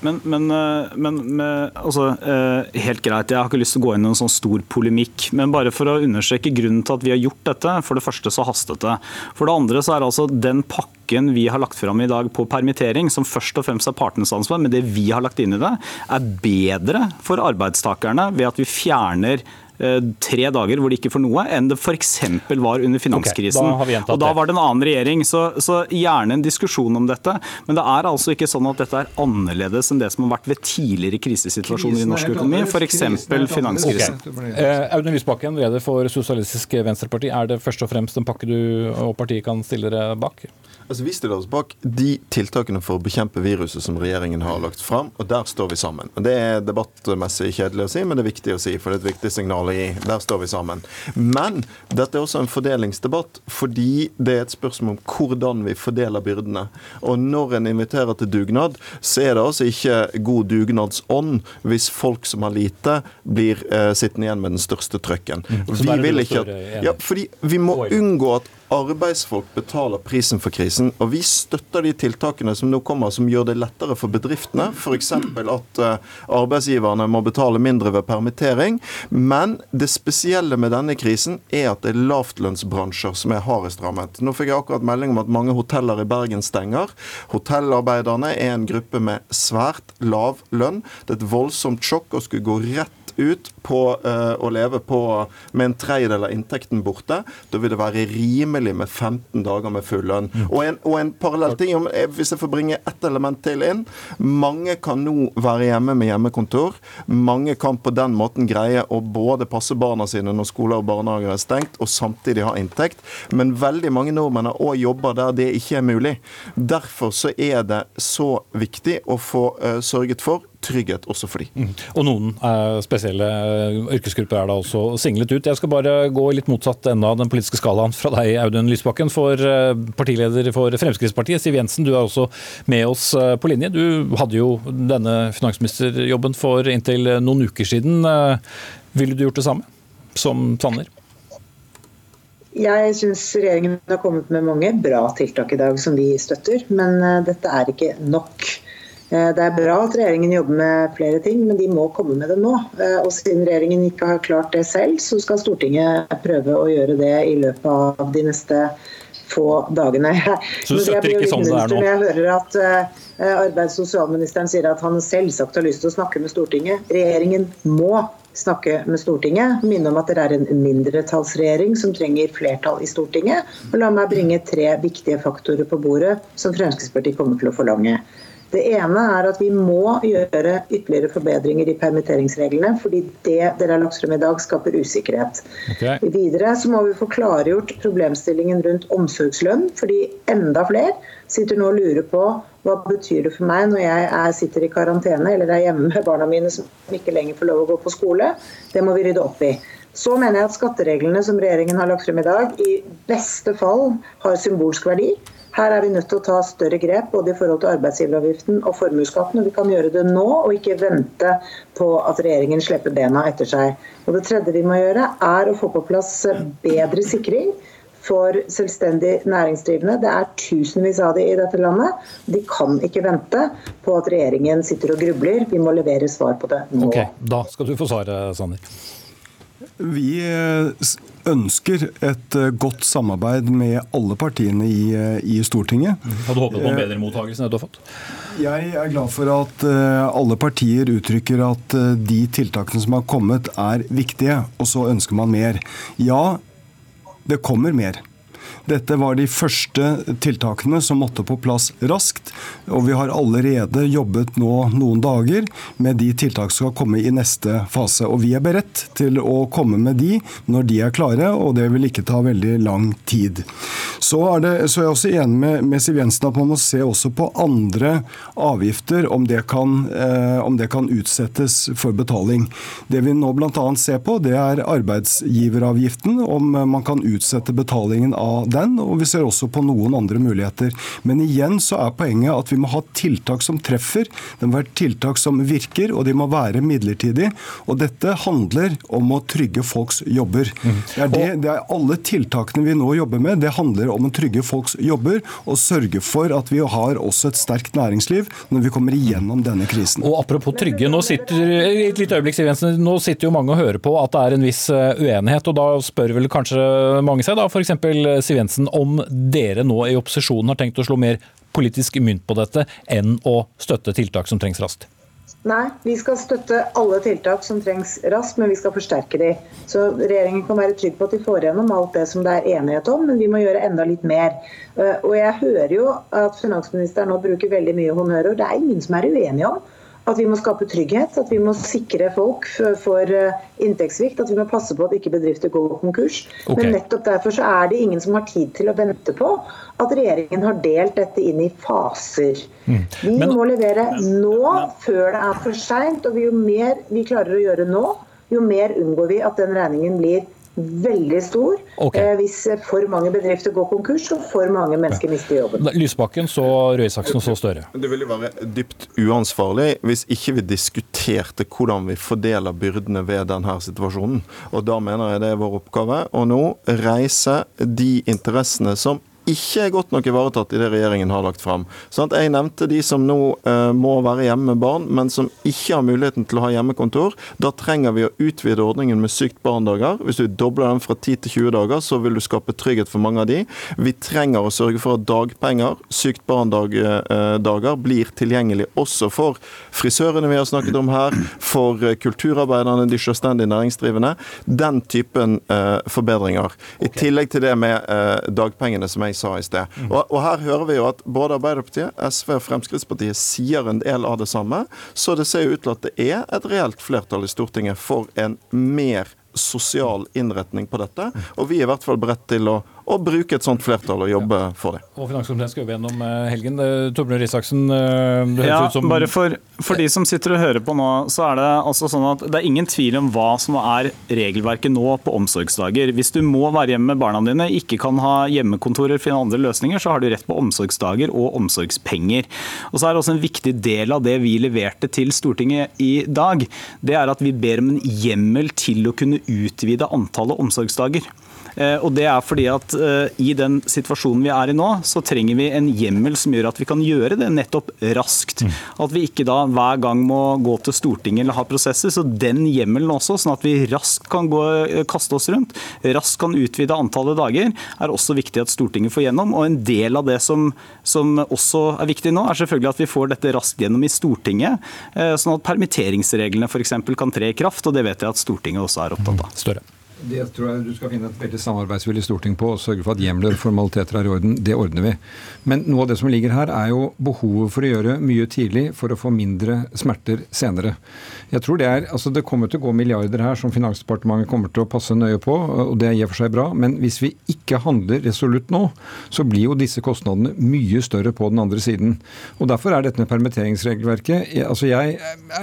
Men, men, eh, men med, altså, eh, helt greit, jeg har ikke lyst til å gå inn i en sånn stor polemikk. Men bare for å understreke grunnen til at vi har gjort dette. For det første så hastet det. For det andre så er altså den pakken vi har lagt fram i dag på permittering, som først og fremst er partenes ansvar, men det vi har lagt inn i det, er bedre for arbeidstakerne ved at vi fjerner tre dager hvor de ikke får noe, enn det f.eks. var under finanskrisen. Okay, da og Da var det en annen regjering. Så, så, gjerne en diskusjon om dette. Men det er altså ikke sånn at dette er annerledes enn det som har vært ved tidligere krisesituasjoner i norsk økonomi, f.eks. finanskrisen. Okay. Eh, Audun Lysbakken, leder for Sosialistisk Venstreparti. Er det først og fremst en pakke du og partiet kan stille dere bak? Altså, Vi stiller oss bak de tiltakene for å bekjempe viruset som regjeringen har lagt fram, og der står vi sammen. Det er debattmessig kjedelig å si, men det er viktig å si, for det er et viktig signal å gi. Der står vi sammen. Men dette er også en fordelingsdebatt, fordi det er et spørsmål om hvordan vi fordeler byrdene. Og når en inviterer til dugnad, så er det altså ikke god dugnadsånd hvis folk som har lite, blir eh, sittende igjen med den største trøkken. Mm. Vi vil ikke at, ja, fordi vi må unngå at arbeidsfolk betaler prisen for krisen. Og vi støtter de tiltakene som nå kommer som gjør det lettere for bedriftene. F.eks. at uh, arbeidsgiverne må betale mindre ved permittering. Men det spesielle med denne krisen er at det er lavtlønnsbransjer som er hardest rammet. Nå fikk jeg akkurat melding om at mange hoteller i Bergen stenger. Hotellarbeiderne er en gruppe med svært lav lønn. Det er et voldsomt sjokk å skulle gå rett ut på uh, å leve på med en tredjedel av inntekten borte. Da vil det være rimelig med 15 dager med full lønn. Mm. Og, en, og en parallell ting, om, hvis jeg får bringe ett element til inn. Mange kan nå være hjemme med hjemmekontor. Mange kan på den måten greie å både passe barna sine når skoler og barnehager er stengt, og samtidig ha inntekt. Men veldig mange nordmenn har òg jobber der det ikke er mulig. Derfor så er det så viktig å få uh, sørget for trygghet også for de. Mm. Og noen eh, spesielle eh, yrkesgrupper er da også singlet ut. Jeg skal bare gå i litt motsatt ende av den politiske skalaen fra deg, Audun Lysbakken. For eh, partileder for Fremskrittspartiet, Siv Jensen, du er også med oss eh, på linje. Du hadde jo denne finansministerjobben for inntil noen uker siden. Ville du gjort det samme som Sanner? Jeg syns regjeringen har kommet med mange bra tiltak i dag som vi støtter, men dette er ikke nok. Eh, det er bra at regjeringen jobber med flere ting, men de må komme med det nå. Eh, og siden regjeringen ikke har klart det selv, så skal Stortinget prøve å gjøre det i løpet av de neste få dagene. Så du støtter ikke sånn det er nå? Jeg hører at arbeids- og sosialministeren sier at han selvsagt har lyst til å snakke med Stortinget. Regjeringen må snakke med Stortinget. Minne om at dere er en mindretallsregjering som trenger flertall i Stortinget. Og la meg bringe tre viktige faktorer på bordet som Fremskrittspartiet kommer til å forlange. Det ene er at vi må gjøre ytterligere forbedringer i permitteringsreglene, fordi det dere har lagt frem i dag, skaper usikkerhet. Okay. Videre så må vi få klargjort problemstillingen rundt omsorgslønn, fordi enda flere sitter nå og lurer på hva betyr det for meg når jeg er, sitter i karantene eller er hjemme med barna mine som ikke lenger får lov å gå på skole. Det må vi rydde opp i. Så mener jeg at skattereglene som regjeringen har lagt frem i dag, i beste fall har symbolsk verdi. Her er vi nødt til å ta større grep både i forhold til arbeidsgiveravgiften og formuesskatten. og Vi kan gjøre det nå, og ikke vente på at regjeringen slipper bena etter seg. Og Det tredje vi må gjøre, er å få på plass bedre sikring for selvstendig næringsdrivende. Det er tusenvis av de i dette landet. De kan ikke vente på at regjeringen sitter og grubler. Vi må levere svar på det nå. Ok, Da skal du få svaret, Sanner. Vi eh, ønsker et eh, godt samarbeid med alle partiene i, eh, i Stortinget. Hadde håpet på en bedre mottakelse enn det du har fått? Jeg er glad for at alle partier uttrykker at de tiltakene som har kommet er viktige, og så ønsker man mer. Ja, det kommer mer. Dette var de første tiltakene som måtte på plass raskt. Og vi har allerede jobbet nå noen dager med de tiltak som skal komme i neste fase. Og vi er beredt til å komme med de når de er klare, og det vil ikke ta veldig lang tid. Så er, det, så er jeg også enig med, med Siv Jensen at man må se også på andre avgifter, om det, kan, eh, om det kan utsettes for betaling. Det vi nå bl.a. ser på, det er arbeidsgiveravgiften, om man kan utsette betalingen av den, og vi ser også på noen andre muligheter. Men igjen så er poenget at vi må ha tiltak som treffer. Det må være tiltak som virker, og de må være midlertidige. Og dette handler om å trygge folks jobber. Det, er det, det er alle tiltakene vi nå jobber med, det handler om å trygge folks jobber og sørge for at vi har også et sterkt næringsliv når vi kommer igjennom denne krisen. Og Apropos trygge, nå sitter, et litt øyeblikk, Siv Jensen, nå sitter jo mange og hører på at det er en viss eh, uenighet, og da spør vel kanskje mange seg, da, f.eks. Siv Jensen, om dere nå i opposisjonen har tenkt å slå mer politisk mynt på dette enn å støtte tiltak som trengs raskt? Nei, vi skal støtte alle tiltak som trengs raskt, men vi skal forsterke de. Så regjeringen kan være trygg på at de får gjennom alt det som det er enighet om, men vi må gjøre enda litt mer. Eh, og jeg hører jo at finansministeren nå bruker veldig mye honnørord. Det er ingen som er uenige om at vi må skape trygghet, at vi må sikre folk for eh, inntektssvikt. At vi må passe på at ikke bedrifter går konkurs. Okay. Men nettopp derfor så er det ingen som har tid til å vente på at regjeringen har delt dette inn i faser. Mm. Vi Men, må levere nå, før det er for seint. Og jo mer vi klarer å gjøre nå, jo mer unngår vi at den regningen blir veldig stor okay. eh, hvis for mange bedrifter går konkurs og for mange mennesker mister jobben. Lysbakken, så Røe Isaksen, så Støre. Det ville være dypt uansvarlig hvis ikke vi diskuterte hvordan vi fordeler byrdene ved denne situasjonen. Og Da mener jeg det er vår oppgave å nå reise de interessene som ikke er godt nok ivaretatt i det regjeringen har lagt fram. Sånn jeg nevnte de som nå uh, må være hjemme med barn, men som ikke har muligheten til å ha hjemmekontor. Da trenger vi å utvide ordningen med sykt barn-dager. Hvis du dobler den fra 10 til 20 dager, så vil du skape trygghet for mange av de. Vi trenger å sørge for at dagpenger, sykt barn-dager, uh, blir tilgjengelig også for frisørene vi har snakket om her, for uh, kulturarbeiderne, de selvstendig næringsdrivende. Den typen forbedringer. I tillegg til det med dagpengene som jeg sa i sted. Og, og, her hører vi jo at både Arbeiderpartiet, SV og Fremskrittspartiet sier en del av det samme. Så det ser jo ut til at det er et reelt flertall i Stortinget for en mer sosial innretning på dette. Og vi er i hvert fall beredt til å å bruke et sånt flertall og jobbe for det. Og Finanskomiteen skal jobbe gjennom eh, helgen. Eh, Torbjørn Risaksen, det høres ja, ut som bare for, for, de som sitter og hører på nå, så er det altså sånn at det er ingen tvil om hva som er regelverket nå på omsorgsdager. Hvis du må være hjemme med barna dine, ikke kan ha hjemmekontorer, finne andre løsninger, så har du rett på omsorgsdager og omsorgspenger. Og så er det også en viktig del av det vi leverte til Stortinget i dag. Det er at vi ber om en hjemmel til å kunne utvide antallet omsorgsdager. Eh, og det er fordi at eh, I den situasjonen vi er i nå, så trenger vi en hjemmel som gjør at vi kan gjøre det nettopp raskt. Mm. At vi ikke da hver gang må gå til Stortinget eller ha prosesser. Så den hjemmelen også, sånn at vi raskt kan gå, eh, kaste oss rundt, raskt kan utvide antallet dager, er også viktig at Stortinget får gjennom. Og en del av det som, som også er viktig nå, er selvfølgelig at vi får dette raskt gjennom i Stortinget, sånn at permitteringsreglene f.eks. kan tre i kraft. og Det vet jeg at Stortinget også er opptatt av. Større. Det tror jeg du skal finne et veldig samarbeidsvillig storting på og sørge for at hjemler og formaliteter er i orden. Det ordner vi. Men noe av det som ligger her, er jo behovet for å gjøre mye tidlig for å få mindre smerter senere. Jeg tror Det er, altså det kommer til å gå milliarder her som Finansdepartementet kommer til å passe nøye på, og det er i og for seg bra. Men hvis vi ikke handler resolutt nå, så blir jo disse kostnadene mye større på den andre siden. Og Derfor er dette med permitteringsregelverket altså jeg,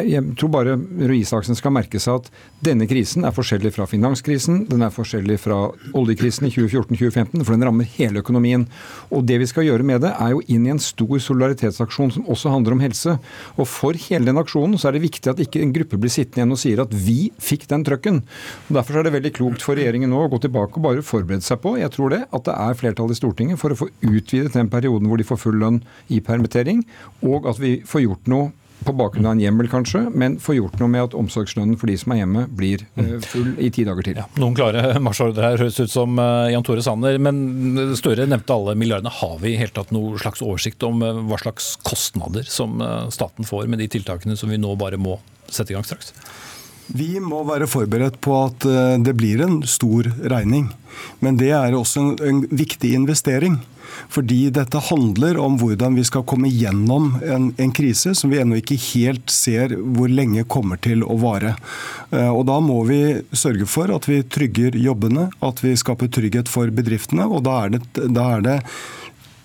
jeg tror bare Røe Isaksen skal merke seg at denne krisen er forskjellig fra finanskrisen, den er forskjellig fra oljekrisen i 2014-2015, for den rammer hele økonomien. Og det vi skal gjøre med det, er jo inn i en stor solidaritetsaksjon som også handler om helse. Og for hele den aksjonen så er det viktig at ikke en gruppe blir sittende igjen og sier at vi fikk den trøkken. Og Derfor er det veldig klokt for regjeringen nå å gå tilbake og bare forberede seg på, jeg tror det, at det er flertall i Stortinget for å få utvidet den perioden hvor de får full lønn i permittering, og at vi får gjort noe på bakgrunn av en hjemmel kanskje, men få gjort noe med at omsorgslønnen for de som er hjemme, blir eh, full i ti dager til. Ja, noen klare marsjordre her, høres ut som eh, Jan Tore Sanner. Men Støre nevnte alle milliardene. Har vi i hele tatt noe slags oversikt om eh, hva slags kostnader som staten får med de tiltakene som vi nå bare må sette i gang straks? Vi må være forberedt på at det blir en stor regning. Men det er også en, en viktig investering. Fordi dette handler om hvordan vi skal komme gjennom en, en krise som vi ennå ikke helt ser hvor lenge kommer til å vare. Eh, og Da må vi sørge for at vi trygger jobbene, at vi skaper trygghet for bedriftene. og da er det, da er det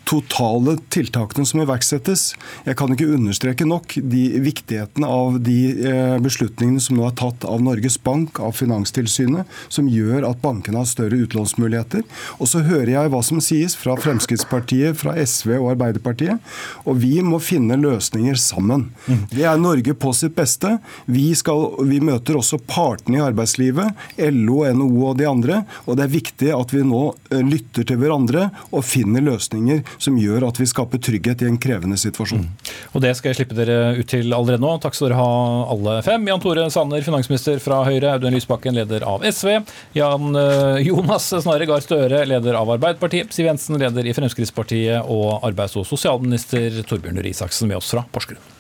totale tiltakene som iverksettes. Jeg kan ikke understreke nok de viktigheten av de eh, beslutningene som nå er tatt av Norges Bank, av Finanstilsynet, som gjør at bankene har større utlånsmuligheter. Og så hører jeg hva som sies fra Fremskrittspartiet, fra SV og Arbeiderpartiet. Og vi må finne løsninger sammen. Det er Norge på sitt beste. Vi, skal, vi møter også partene i arbeidslivet, LO, NHO og de andre. Og det er viktig at vi nå eh, lytter til hverandre og finner løsninger som gjør at vi skaper trygghet i en krevende situasjon. Mm. Og Det skal jeg slippe dere ut til allerede nå. Takk skal dere ha alle fem. Jan Tore Sanner, finansminister fra Høyre. Audun Lysbakken, leder av SV. Jan eh, Jonas Snarre Gahr Støre, leder av Arbeiderpartiet. Siv Jensen, leder i Fremskrittspartiet. Og arbeids- og sosialminister Torbjørn Røe Isaksen med oss fra Porsgrunn.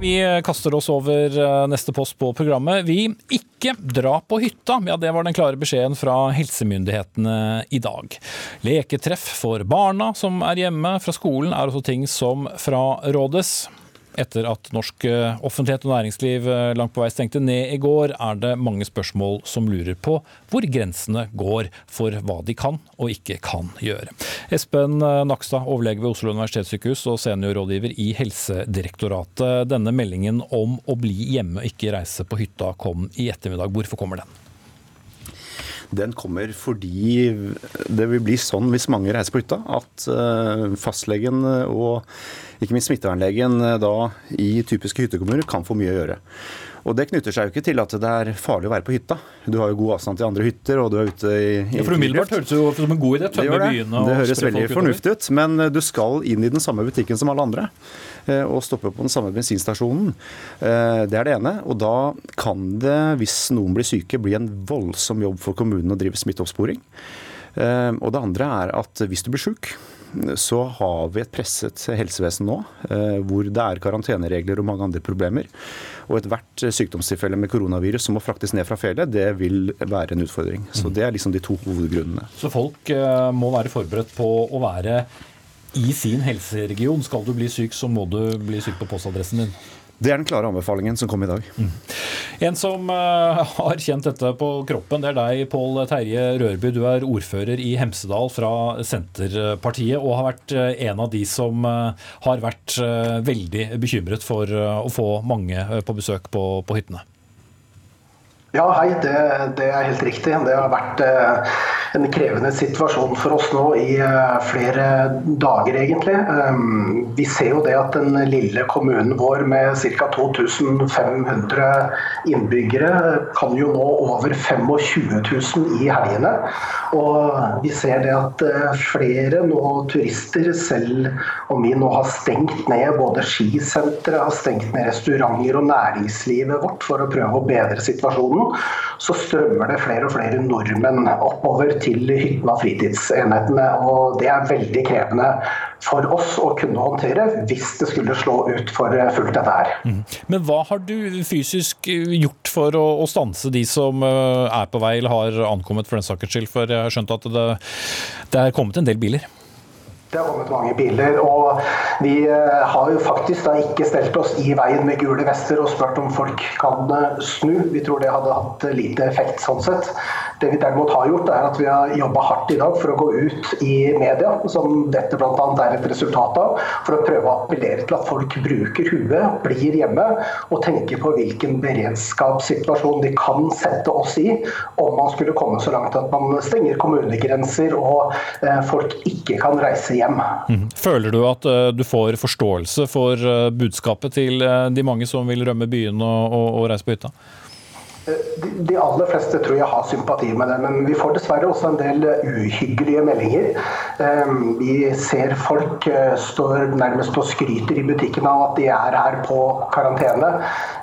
Vi kaster oss over eh, neste post på programmet. Vi ikke dra på hytta. Ja, det var den klare beskjeden fra helsemyndighetene i dag. Leketreff for barna som er hjemme fra skolen er også ting som frarådes. Etter at norsk eh, offentlighet og næringsliv eh, langt på vei stengte ned i går, er det mange spørsmål som lurer på hvor grensene går for hva de kan og ikke kan gjøre. Espen eh, Nakstad, overlege ved Oslo universitetssykehus og seniorrådgiver i Helsedirektoratet. Denne meldingen om å bli hjemme og ikke reise på hytta kom i ettermiddag. Hvorfor kommer den? Den kommer fordi det vil bli sånn hvis mange reiser på hytta, at fastlegen og ikke minst smittevernlegen eh, da i typiske hyttekommuner kan få mye å gjøre. Og Det knytter seg jo ikke til at det er farlig å være på hytta. Du har jo god avstand til andre hytter, og du er ute i, i ja, For umiddelbart høres det jo som en god idé. Tømme byene Det høres veldig fornuftig ut, men eh, du skal inn i den samme butikken som alle andre. Eh, og stoppe på den samme bensinstasjonen. Det er det ene. Og da kan det, hvis noen blir syke, bli en voldsom jobb for kommunen å drive smitteoppsporing. Og det andre er at hvis du blir sjuk, så har vi et presset helsevesen nå, eh, hvor det er karanteneregler og mange andre problemer. Og ethvert sykdomstilfelle med koronavirus som må fraktes ned fra fjellet, det vil være en utfordring. Så Det er liksom de to hovedgrunnene. Så folk eh, må være forberedt på å være i sin helseregion. Skal du bli syk, så må du bli syk på postadressen din. Det er den klare anbefalingen som kom i dag. Mm. En som uh, har kjent dette på kroppen, det er deg, Pål Terje Rørby. Du er ordfører i Hemsedal fra Senterpartiet, og har vært uh, en av de som uh, har vært veldig bekymret for å få mange på besøk på, på hyttene. Ja, hei. Det, det, er helt riktig. Det har vært eh, en krevende situasjon for oss nå i eh, flere dager, egentlig. Um, vi ser jo det at den lille kommunen vår med ca. 2500 innbyggere kan jo nå over 25 000 i helgene. Og vi ser det at eh, flere nå turister, selv om vi nå har stengt ned både skisenteret, har stengt ned restauranter og næringslivet vårt for å prøve å bedre situasjonen, så strømmer det flere og flere nordmenn oppover til hyttene og fritidsenhetene. Og det er veldig krevende for oss å kunne håndtere hvis det skulle slå ut for fullt dette her. Mm. Men hva har du fysisk gjort for å, å stanse de som eh, er på vei eller har ankommet for den saks skyld? For jeg har skjønt at det, det er kommet en del biler? Har kommet mange biler. Og vi eh, har jo faktisk da ikke stelt oss i veien med gule vester og spurt om folk kan eh, snu. Vi tror det hadde hatt lite effekt sånn sett. Det vi derimot har gjort, er at vi har jobba hardt i dag for å gå ut i media, som dette bl.a. er et resultat av, for å prøve å appellere til at folk bruker huet, blir hjemme og tenker på hvilken beredskapssituasjon de kan sette oss i om man skulle komme så langt at man stenger kommunegrenser og eh, folk ikke kan reise hjem. Mhm. Føler du at eh, du får forståelse for eh, budskapet til de mange som vil rømme byen og, og, og reise på hytta? De aller fleste tror jeg har sympati med det, men vi får dessverre også en del uhyggelige meldinger. Vi ser folk eh, står nærmest og skryter i butikken av at de er her på karantene.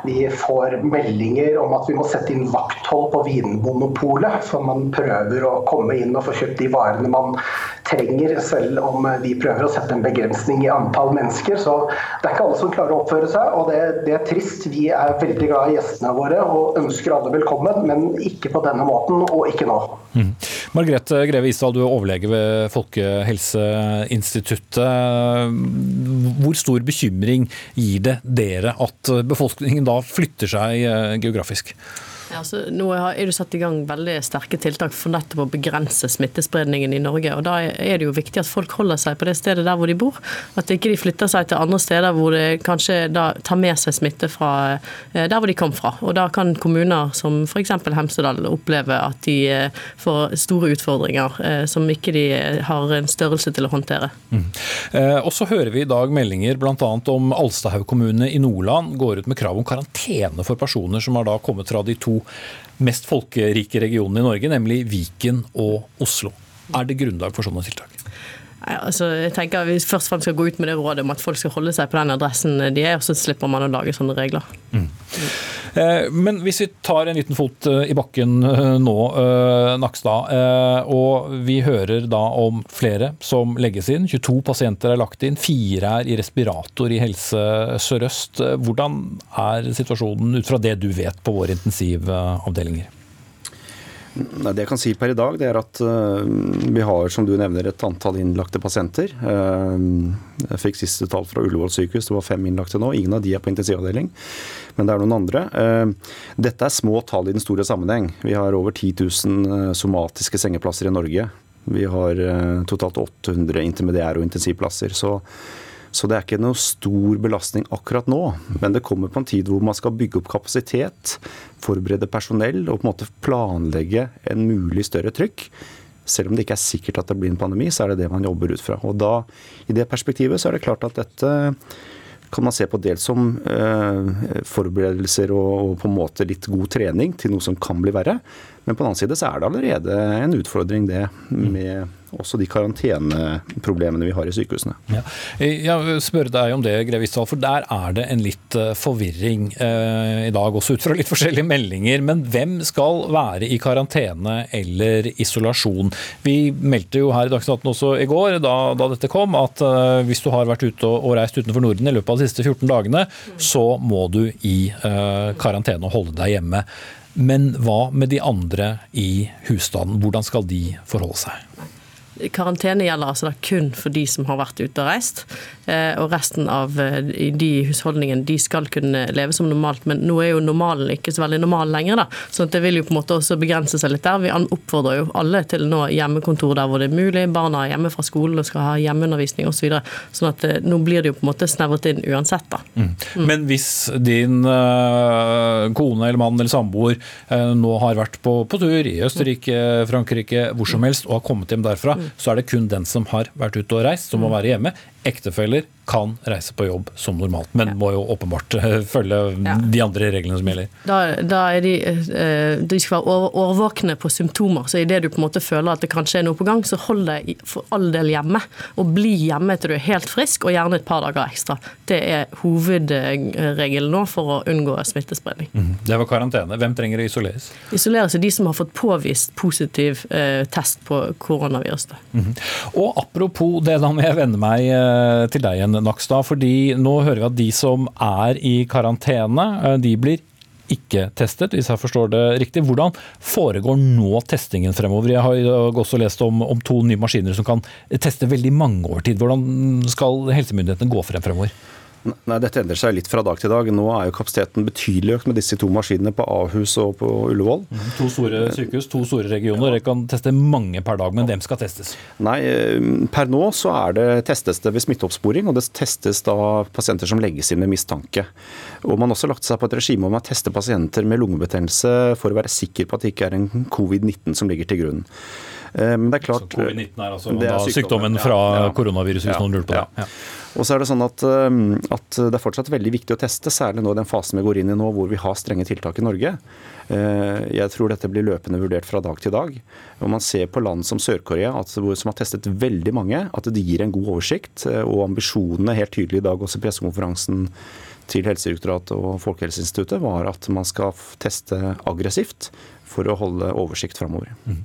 Vi får meldinger om at vi må sette inn vakthold på Vinmonopolet, for man prøver å komme inn og få kjøpt de varene man trenger, selv om vi prøver å sette en begrensning i antall mennesker. Så det er ikke alle som klarer å oppføre seg, og det, det er trist. Vi er veldig glad i gjestene våre og ønsker alle velkommen, men ikke på denne måten, og ikke nå. Mm. Margrethe Greve Isdal, du er overlege ved Folkehelseinstituttet. Hvor stor bekymring gir det dere at befolkningen da flytter seg eh, geografisk? Altså, nå er det satt i gang veldig sterke tiltak for nettopp å begrense smittespredningen i Norge. og Da er det jo viktig at folk holder seg på det stedet der hvor de bor. At ikke de flytter seg til andre steder hvor de kanskje tar med seg smitte fra eh, der hvor de kom fra. Og Da kan kommuner som f.eks. Hemsedal oppleve at de eh, får store utfordringer eh, som ikke de har en størrelse til å håndtere. Mm. Og så hører vi i dag meldinger bl.a. om Alstahaug kommune i Nordland går ut med krav om karantene for personer som har da kommet fra de to mest folkerike regionene i Norge, nemlig Viken og Oslo. Er det grunnlag for sånne tiltak? Altså, jeg tenker at Vi først og fremst skal gå ut med det rådet om at folk skal holde seg på den adressen de er, og så slipper man å lage sånne regler. Mm. Eh, men hvis vi tar en liten fot eh, i bakken eh, nå, Nakstad, og vi hører da om flere som legges inn. 22 pasienter er lagt inn, fire er i respirator i Helse Sør-Øst. Hvordan er situasjonen ut fra det du vet på våre intensivavdelinger? Det jeg kan si per i dag, det er at uh, vi har som du nevner, et antall innlagte pasienter. Uh, jeg fikk siste tall fra Ullevål sykehus, det var fem innlagte nå. Ingen av de er på intensivavdeling, men det er noen andre. Uh, dette er små tall i den store sammenheng. Vi har over 10 000 somatiske sengeplasser i Norge. Vi har totalt 800 intermediære og intensivplasser. så så det er ikke noe stor belastning akkurat nå. Men det kommer på en tid hvor man skal bygge opp kapasitet, forberede personell og på en måte planlegge en mulig større trykk. Selv om det ikke er sikkert at det blir en pandemi, så er det det man jobber ut fra. Og da, I det perspektivet så er det klart at dette kan man se på dels som eh, forberedelser og, og, på en måte litt god trening til noe som kan bli verre. Men på den annen side så er det allerede en utfordring det med også de karanteneproblemene vi har i sykehusene. Ja. Jeg spør deg om det, Grevisdal, for der er det en litt eh, forvirring eh, i dag, også ut fra litt forskjellige meldinger. Men hvem skal være i karantene eller isolasjon? Vi meldte jo her i Dagsnytt også i går, da, da, dette kom, at eh, hvis du har vært ute og, og, reist utenfor Norden i løpet av de siste 14 dagene, så må du i eh, karantene og holde deg hjemme. Men hva med de andre i husstanden? Hvordan skal de forholde seg? Karantene gjelder altså kun for de som har vært ute og reist. Eh, og resten av de husholdningene de skal kunne leve som normalt. Men nå er jo normalen ikke så veldig normal lenger, da. så det vil jo på en måte også begrense seg litt der. Vi oppfordrer jo alle til nå hjemmekontor der hvor det er mulig. Barna er hjemme fra skolen og skal ha hjemmeundervisning osv. Så videre. sånn at nå blir det jo på en måte snevret inn uansett. da. Mm. Mm. Men hvis din øh, kone eller mann eller samboer øh, nå har vært på, på tur i Østerrike, Frankrike, hvor som helst og har kommet hjem derfra, mm. så er det kun den som har vært ute og reist, som må mm. være hjemme. Ektefeller kan reise på jobb som normalt, men ja. må jo åpenbart eh, følge ja. de andre reglene som gjelder. Da, da er de, eh, de skal være årvåkne på symptomer. Så idet du på en måte føler at det kanskje er noe på gang, så hold deg for all del hjemme. Og bli hjemme til du er helt frisk, og gjerne et par dager ekstra. Det er hovedregelen nå for å unngå smittespredning. Mm. Det var karantene. Hvem trenger å isoleres? Isoleres er de som har fått påvist positiv eh, test på koronaviruset. Mm. Og apropos det, da må jeg vende meg eh, til deg igjen. Nakstad. fordi nå hører vi at de som er i karantene, eh, de blir ikke testet, hvis jeg forstår det riktig. Hvordan foregår nå testingen fremover? Jeg har også lest om, om to nye maskiner som kan teste veldig mange over tid. Hvordan skal helsemyndighetene gå frem fremover? Nei, Dette endrer seg litt fra dag til dag. Nå er jo kapasiteten betydelig økt med disse to maskinene på Ahus og på Ullevål. Mm, to store sykehus, to store regioner. Dere kan teste mange per dag, men hvem skal testes? Nei, eh, Per nå så er det testes det ved smitteoppsporing, og det testes da pasienter som legges inn med mistanke. Og Man har også lagt seg på et regime om å teste pasienter med lungebetennelse for å være sikker på at det ikke er en covid-19 som ligger til grunn. Eh, men det er klart Covid-19 er altså er sykdommen, sykdommen fra ja, koronaviruset, hvis ja, noen lurer på det. Ja. Og så er det sånn at, um, at, det er fortsatt veldig viktig å teste, særlig nå i den fasen vi går inn i nå hvor vi har strenge tiltak i Norge. Eh, jeg tror dette blir løpende vurdert fra dag til dag. Og Man ser på land som Sør-Korea, som har testet veldig mange, at det gir en god oversikt. Eh, og ambisjonene helt tydelig i dag, også i pressekonferansen til Helsedirektoratet og Folkehelseinstituttet, var at man skal teste aggressivt for å holde oversikt framover. Mm.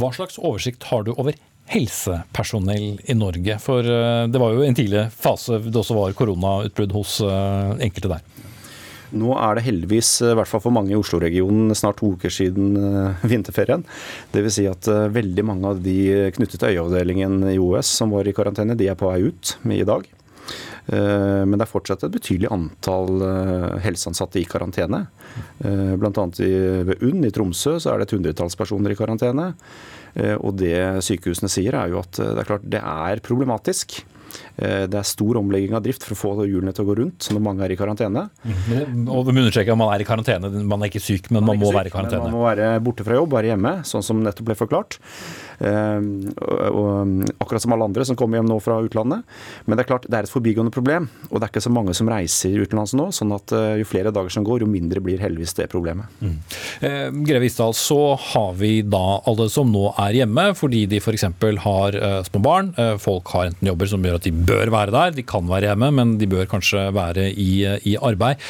Hva slags oversikt har du over helsepersonell i Norge? For eh, det var jo en tidlig fase det også var koronautbrudd hos eh, enkelte der. Nå er det heldigvis, i hvert fall for mange i Oslo-regionen, snart to uker siden eh, vinterferien. Dvs. Si at veldig mange av de knyttet til øyeavdelingen i OS som var i karantene, de er på vei ut i dag. Men det er fortsatt et betydelig antall helseansatte i karantene. Bl.a. ved UNN i Tromsø så er det et hundretalls personer i karantene. Eh, og det sykehusene sier er jo at eh, det er klart det er problematisk. Eh, det er stor omlegging av drift for å få hjulene til å gå rundt når mange er i karantene. Mm. Og vi understreker at man er i karantene. Man er ikke syk, men man, man må syk, være i karantene. Man må være borte fra jobb, være hjemme, sånn som nettopp ble forklart. Ehm, akkurat som alle andre som kommer hjem nå fra utlandet. Men det er klart, det er et forbigående problem. Og det er ikke så mange som reiser utenlands nå. sånn at eh, jo flere dager som går, jo mindre blir heldigvis det problemet. Mm. Eh, Greve Isdal, så har vi da alle som nå er hjemme fordi de f.eks. har eh, små barn. Eh, folk har enten jobber som gjør at de bør være der, de kan være hjemme, men de bør kanskje være i, i arbeid.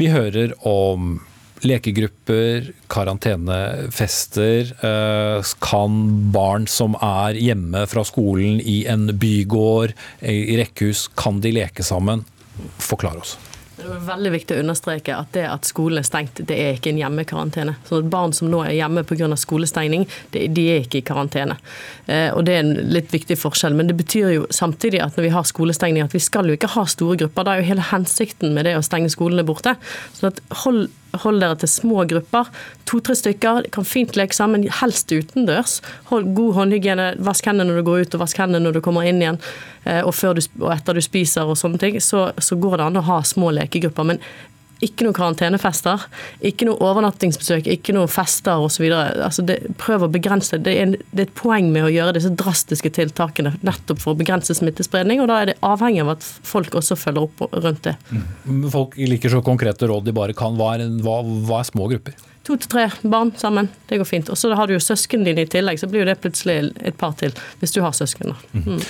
Vi hører om lekegrupper, karantenefester. Eh, kan barn som er hjemme fra skolen i en bygård, i rekkehus, kan de leke sammen? Forklar oss. Det er veldig viktig å understreke at det at skolen er stengt, det er ikke en hjemmekarantene. Så Barn som nå er hjemme pga. skolestengning, de er ikke i karantene. Eh, og Det er en litt viktig forskjell. Men det betyr jo samtidig at når vi har skolestengning, at vi skal jo ikke ha store grupper. Det er jo hele hensikten med det å stenge skolene borte. Så at hold Hold dere til små grupper. To-tre stykker. Kan fint leke sammen, helst utendørs. Hold god håndhygiene. Vask hendene når du går ut, og vask hendene når du kommer inn igjen. Eh, og, du, og etter du spiser og sånne ting. Så, så går det an å ha små lekegrupper. Men ikke noen karantenefester, ikke noe overnattingsbesøk, ikke noen fester osv. Altså prøv å begrense det. Er, det er et poeng med å gjøre disse drastiske tiltakene nettopp for å begrense smittespredning. og Da er det avhengig av at folk også følger opp rundt det. Mm. Folk liker så konkrete råd de bare kan. Hva er, hva, hva er små grupper? To til tre barn sammen. Det går fint. Og så har du jo søsknene dine i tillegg, så blir jo det plutselig et par til. Hvis du har søsken. Mm. Mm.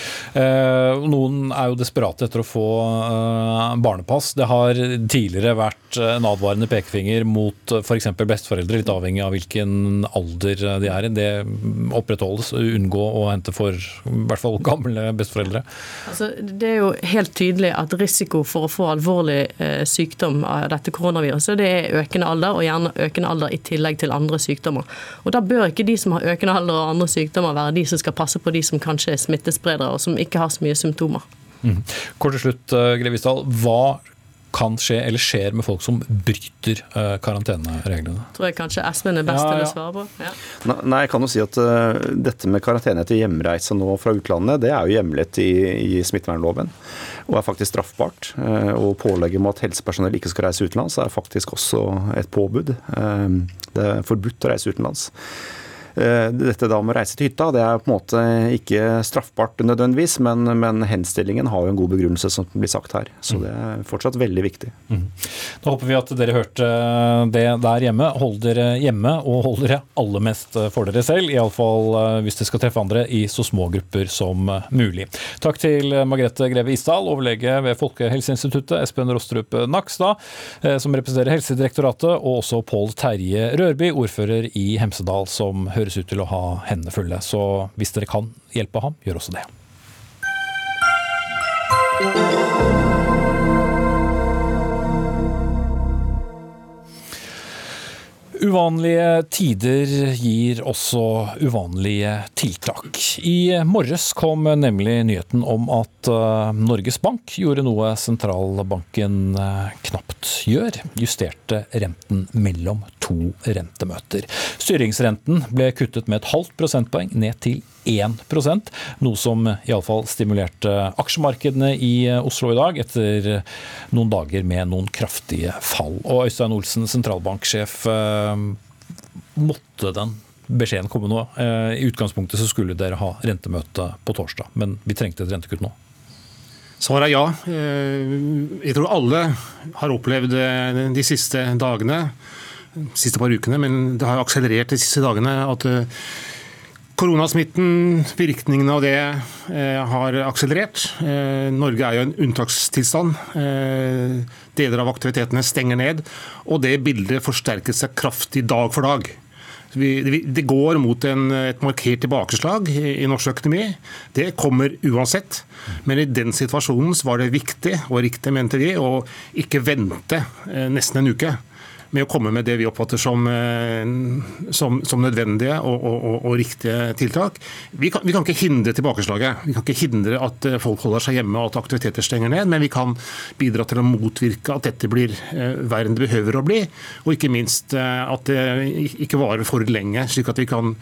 Eh, noen er jo desperate etter å få eh, barnepass. Det har tidligere vært en advarende pekefinger mot f.eks. besteforeldre, litt avhengig av hvilken alder de er i. Det opprettholdes. Unngå å hente for i hvert fall gamle besteforeldre. Altså, det er jo helt tydelig at risiko for å få alvorlig eh, sykdom av dette koronaviruset, det er økende alder, og gjerne økende alder i tillegg til andre sykdommer. Og Da bør ikke de som har økende alder og andre sykdommer være de som skal passe på de som kanskje er smittespredere og som ikke har så mye symptomer. Mm. Kort til slutt, Grevisdal. Hva kan skje eller skjer med folk som bryter uh, karantenereglene? Tror jeg kanskje Espen er best ja, ja. til å svare på. Ja. Nei, jeg kan jo si at uh, dette med karantene etter hjemreise nå fra utlandet, det er jo hjemlet i, i smittevernloven. Og er faktisk straffbart. Uh, og pålegget om at helsepersonell ikke skal reise utenlands, er faktisk også et påbud. det er forbudt å reise utenlands. Eh, dette da med å reise til hytta det er på en måte ikke straffbart nødvendigvis, men, men henstillingen har jo en god begrunnelse, som blir sagt her. Så mm. det er fortsatt veldig viktig. Mm. Da håper vi at dere hørte det der hjemme. Hold dere hjemme, og hold dere aller mest for dere selv. Iallfall eh, hvis dere skal treffe andre i så små grupper som mulig. Takk til Margrethe Greve Isdal, overlege ved Folkehelseinstituttet, Espen Rostrup Nakstad, eh, som representerer Helsedirektoratet, og også Pål Terje Rørby, ordfører i Hemsedal, som hører høres ut til å ha hendene fulle. Så hvis dere kan hjelpe ham, gjør også det. Uvanlige tider gir også uvanlige tiltak. I morges kom nemlig nyheten om at eh, Norges Bank gjorde noe sentralbanken eh, knapt gjør. Justerte renten mellom to rentemøter. Styringsrenten ble kuttet med et halvt prosentpoeng ned til 1% noe som iallfall stimulerte aksjemarkedene i Oslo i dag, etter noen dager med noen kraftige fall. Og Øystein Olsen, sentralbanksjef, eh, måtte den beskjeden komme nå? Eh, I utgangspunktet så skulle dere ha rentemøte på torsdag, men vi trengte et rentekutt nå? Svaret er ja. Eh, jeg tror alle har opplevd de siste dagene, de siste par ukene, men det har akselerert de siste dagene, at Koronasmitten, virkningene av det eh, har akselerert. Eh, Norge er jo en unntakstilstand. Eh, deler av aktivitetene stenger ned. Og det bildet forsterket seg kraftig dag for dag. det går mot en, et markert tilbakeslag i, norsk økonomi. Det kommer uansett. Men i den situasjonen var det viktig og riktig, mente vi, å ikke vente nesten en uke med å komme med det vi oppfatter som, eh, som, som nødvendige og, og, og, riktige tiltak. Vi kan, vi kan, ikke hindre tilbakeslaget. Vi kan ikke hindre at eh, folk holder seg hjemme og at aktiviteter stenger ned, men vi kan bidra til å motvirke at dette blir eh, verre enn det behøver å bli, og ikke minst at det ikke varer for lenge, slik at vi kan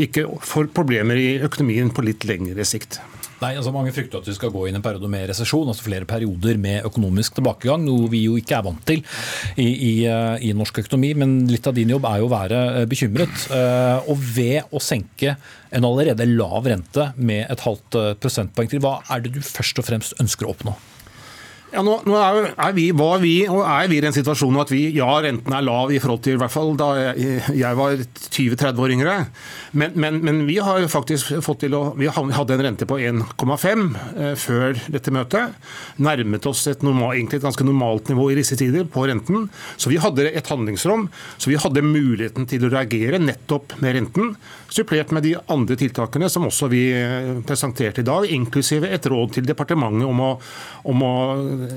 ikke få problemer i økonomien på litt lengre sikt. Nei, altså Mange frykter at vi skal gå inn en periode med resesjon, altså flere perioder med økonomisk tilbakegang, noe vi jo ikke er vant til i, i, eh, i norsk økonomi. Men litt av din jobb er jo å være eh, bekymret. Eh, og ved å senke en allerede lav rente med et halvt prosentpoeng til, hva er det du først og fremst ønsker å oppnå? Ja, nå, nå er, er, vi, var vi, og er vi i den situasjonen at vi, ja, renten er lav i forhold til i hvert fall da jeg, jeg var 20-30 år yngre. Men, men, men, vi har faktisk fått til å Vi hadde en rente på 1,5 eh, før dette møtet. Nærmet oss et, normal, egentlig et ganske normalt nivå i disse tider på renten. Så vi hadde et handlingsrom. Så vi hadde muligheten til å reagere nettopp med renten supplert med de andre tiltakene som også vi eh, presenterte i dag, inklusive et råd til departementet om å, om å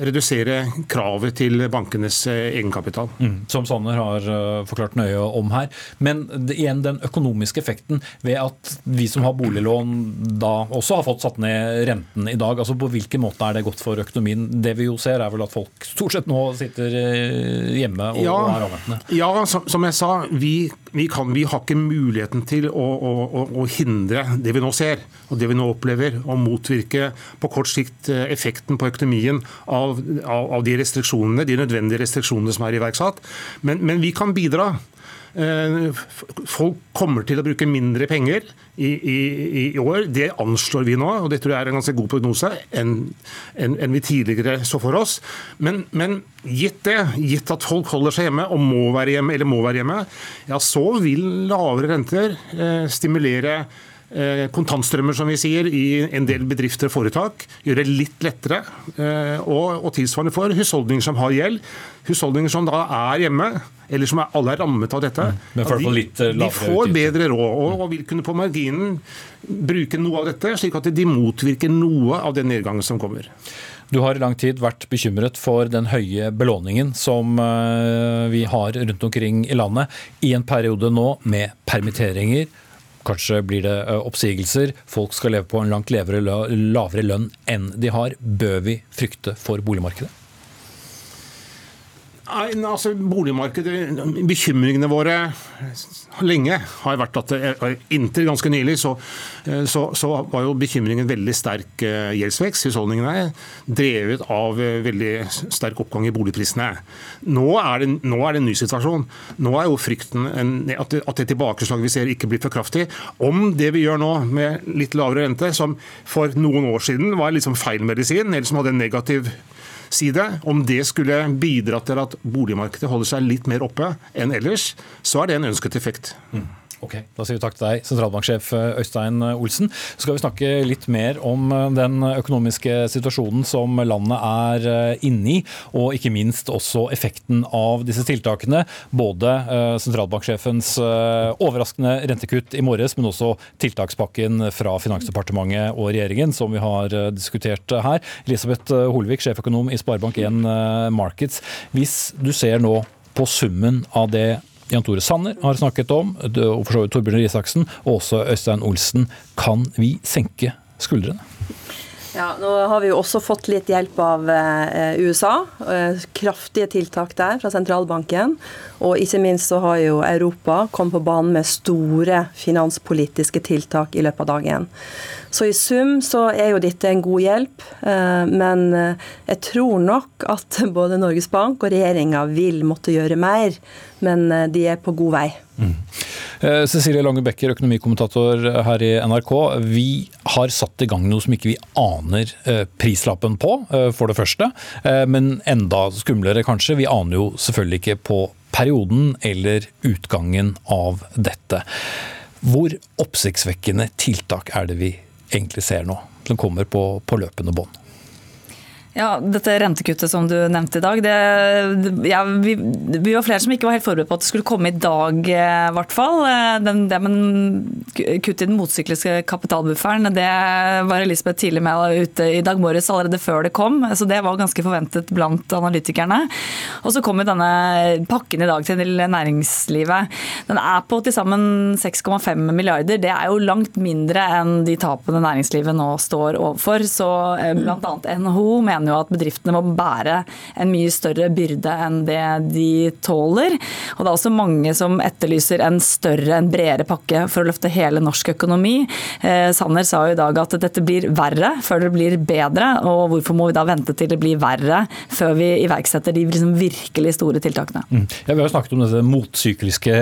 redusere kravet til bankenes eh, egenkapital. Mm, som Sanner har eh, forklart nøye om her. Men igjen den økonomiske effekten ved at vi som har boliglån da også har fått satt ned renten i dag. altså På hvilken måte er det godt for økonomien? Det vi jo ser er vel at folk stort sett nå sitter hjemme og ja, er avventende. Ja, som, som jeg sa, vi, vi, kan, vi har ikke muligheten til å å, å, hindre det vi nå ser og det vi nå opplever, og motvirke på kort sikt eh, effekten på økonomien av, av, av de restriksjonene, de nødvendige restriksjonene som er iverksatt. Men, men vi kan bidra. Eh, folk kommer til å bruke mindre penger i, i, i, år. Det anslår vi nå, og det tror jeg er en ganske god prognose, enn en, en vi tidligere så for oss. Men, men, gitt det, gitt at folk holder seg hjemme og må være hjemme, eller må være hjemme, ja, så vil lavere renter eh, stimulere kontantstrømmer, som vi sier, i en del bedrifter og foretak. Gjøre det litt lettere. Eh, og, og tilsvarende for husholdninger som har gjeld. Husholdninger som da er hjemme, eller som alle er rammet av dette. Mm. Ja, de, eh, de, får bedre råd og, og, vil kunne på marginen bruke noe av dette, slik at de motvirker noe av den nedgangen som kommer. Du har i lang tid vært bekymret for den høye belåningen som vi har rundt omkring i landet, i en periode nå med permitteringer kanskje blir det oppsigelser, folk skal leve på en langt lavere lønn enn de har. Bør vi frykte for boligmarkedet? Altså Boligmarkedet, Bekymringene våre lenge har vært at inntil ganske nylig så, så, så var jo bekymringen veldig sterk eh, gjeldsvekst. Husholdningene drevet av eh, veldig sterk oppgang i boligprisene. Nå er det, nå er det en ny situasjon. Nå er jo frykten en, at, at det tilbakeslaget vi ser ikke blir for kraftig. Om det vi gjør nå med litt lavere rente, som for noen år siden var liksom feil medisin, eller som hadde en negativ side, om det skulle bidra til at boligmarkedet holder seg litt mer oppe enn ellers, så er det en ønsket effekt. Mm. Ok, Da sier vi takk til deg, sentralbanksjef eh, Øystein Olsen. Så skal vi snakke litt mer om eh, den økonomiske situasjonen som landet er eh, inne i, og ikke minst også effekten av disse tiltakene. Både sentralbanksjefens overraskende rentekutt i morges, men også tiltakspakken fra Finansdepartementet og regjeringen, som vi har diskutert her. Elisabeth Holvik, sjeføkonom i Sparebank1 Markets. Hvis du ser nå på summen av det Jan Tore Sanner har snakket om, og for så vidt Torbjørn Risaksen, og også Øystein Olsen. Kan vi senke skuldrene? Ja, Nå har vi jo også fått litt hjelp av eh, USA. Eh, kraftige tiltak der fra sentralbanken. Og ikke minst så har jo Europa kommet på banen med store finanspolitiske tiltak i løpet av dagen. Så i sum så er jo dette en god hjelp. Eh, men jeg tror nok at både Norges Bank og regjeringa vil måtte gjøre mer. Men de er på god vei. Mm. Eh, Cecilie Lange Becker, økonomikommentator her i NRK. Vi har satt i gang noe som ikke vi aner eh, prislappen på, eh, for det første. Men enda skumlere kanskje, vi aner jo selvfølgelig ikke på perioden eller utgangen av dette. Hvor oppsiktsvekkende tiltak er det vi egentlig ser nå, som kommer på, på løpende bånd? Ja, Dette rentekuttet som du nevnte i dag, det, ja, vi, vi, var flere som ikke var helt forberedt på at det skulle komme i dag, i hvert fall. Den, det med kutt i den motsykliske kapitalbufferen, det var Elisabeth tidlig med ute i dag morges allerede før det kom. så Det var ganske forventet blant analytikerne. Og Så kom denne pakken i dag til næringslivet. Den er på til sammen 6,5 milliarder. Det er jo langt mindre enn de tapene næringslivet nå står overfor. Så eh, bl.a. NHO mener mener jo at bedriftene må bære en mye større byrde enn det de tåler. Og det er også mange som etterlyser en større, en bredere pakke for å løfte hele norsk økonomi. Eh, Sanner sa jo i dag at dette blir verre før det blir bedre. Og hvorfor må vi da vente til det blir verre før vi iverksetter de liksom virkelig store tiltakene? Mm. Ja, vi har snakket om dette motsykliske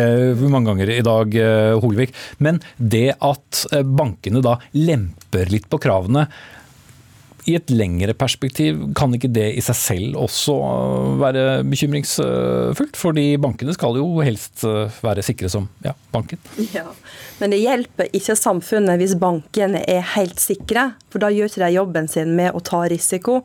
mange ganger i dag, eh, Holvik. Men det at eh, bankene da lemper litt på kravene, i et lengre perspektiv, kan ikke det i seg selv også være bekymringsfullt? Fordi bankene skal jo helst være sikre som ja, banken. Ja, Men det hjelper ikke samfunnet hvis bankene er helt sikre, for da gjør ikke de jobben sin med å ta risiko.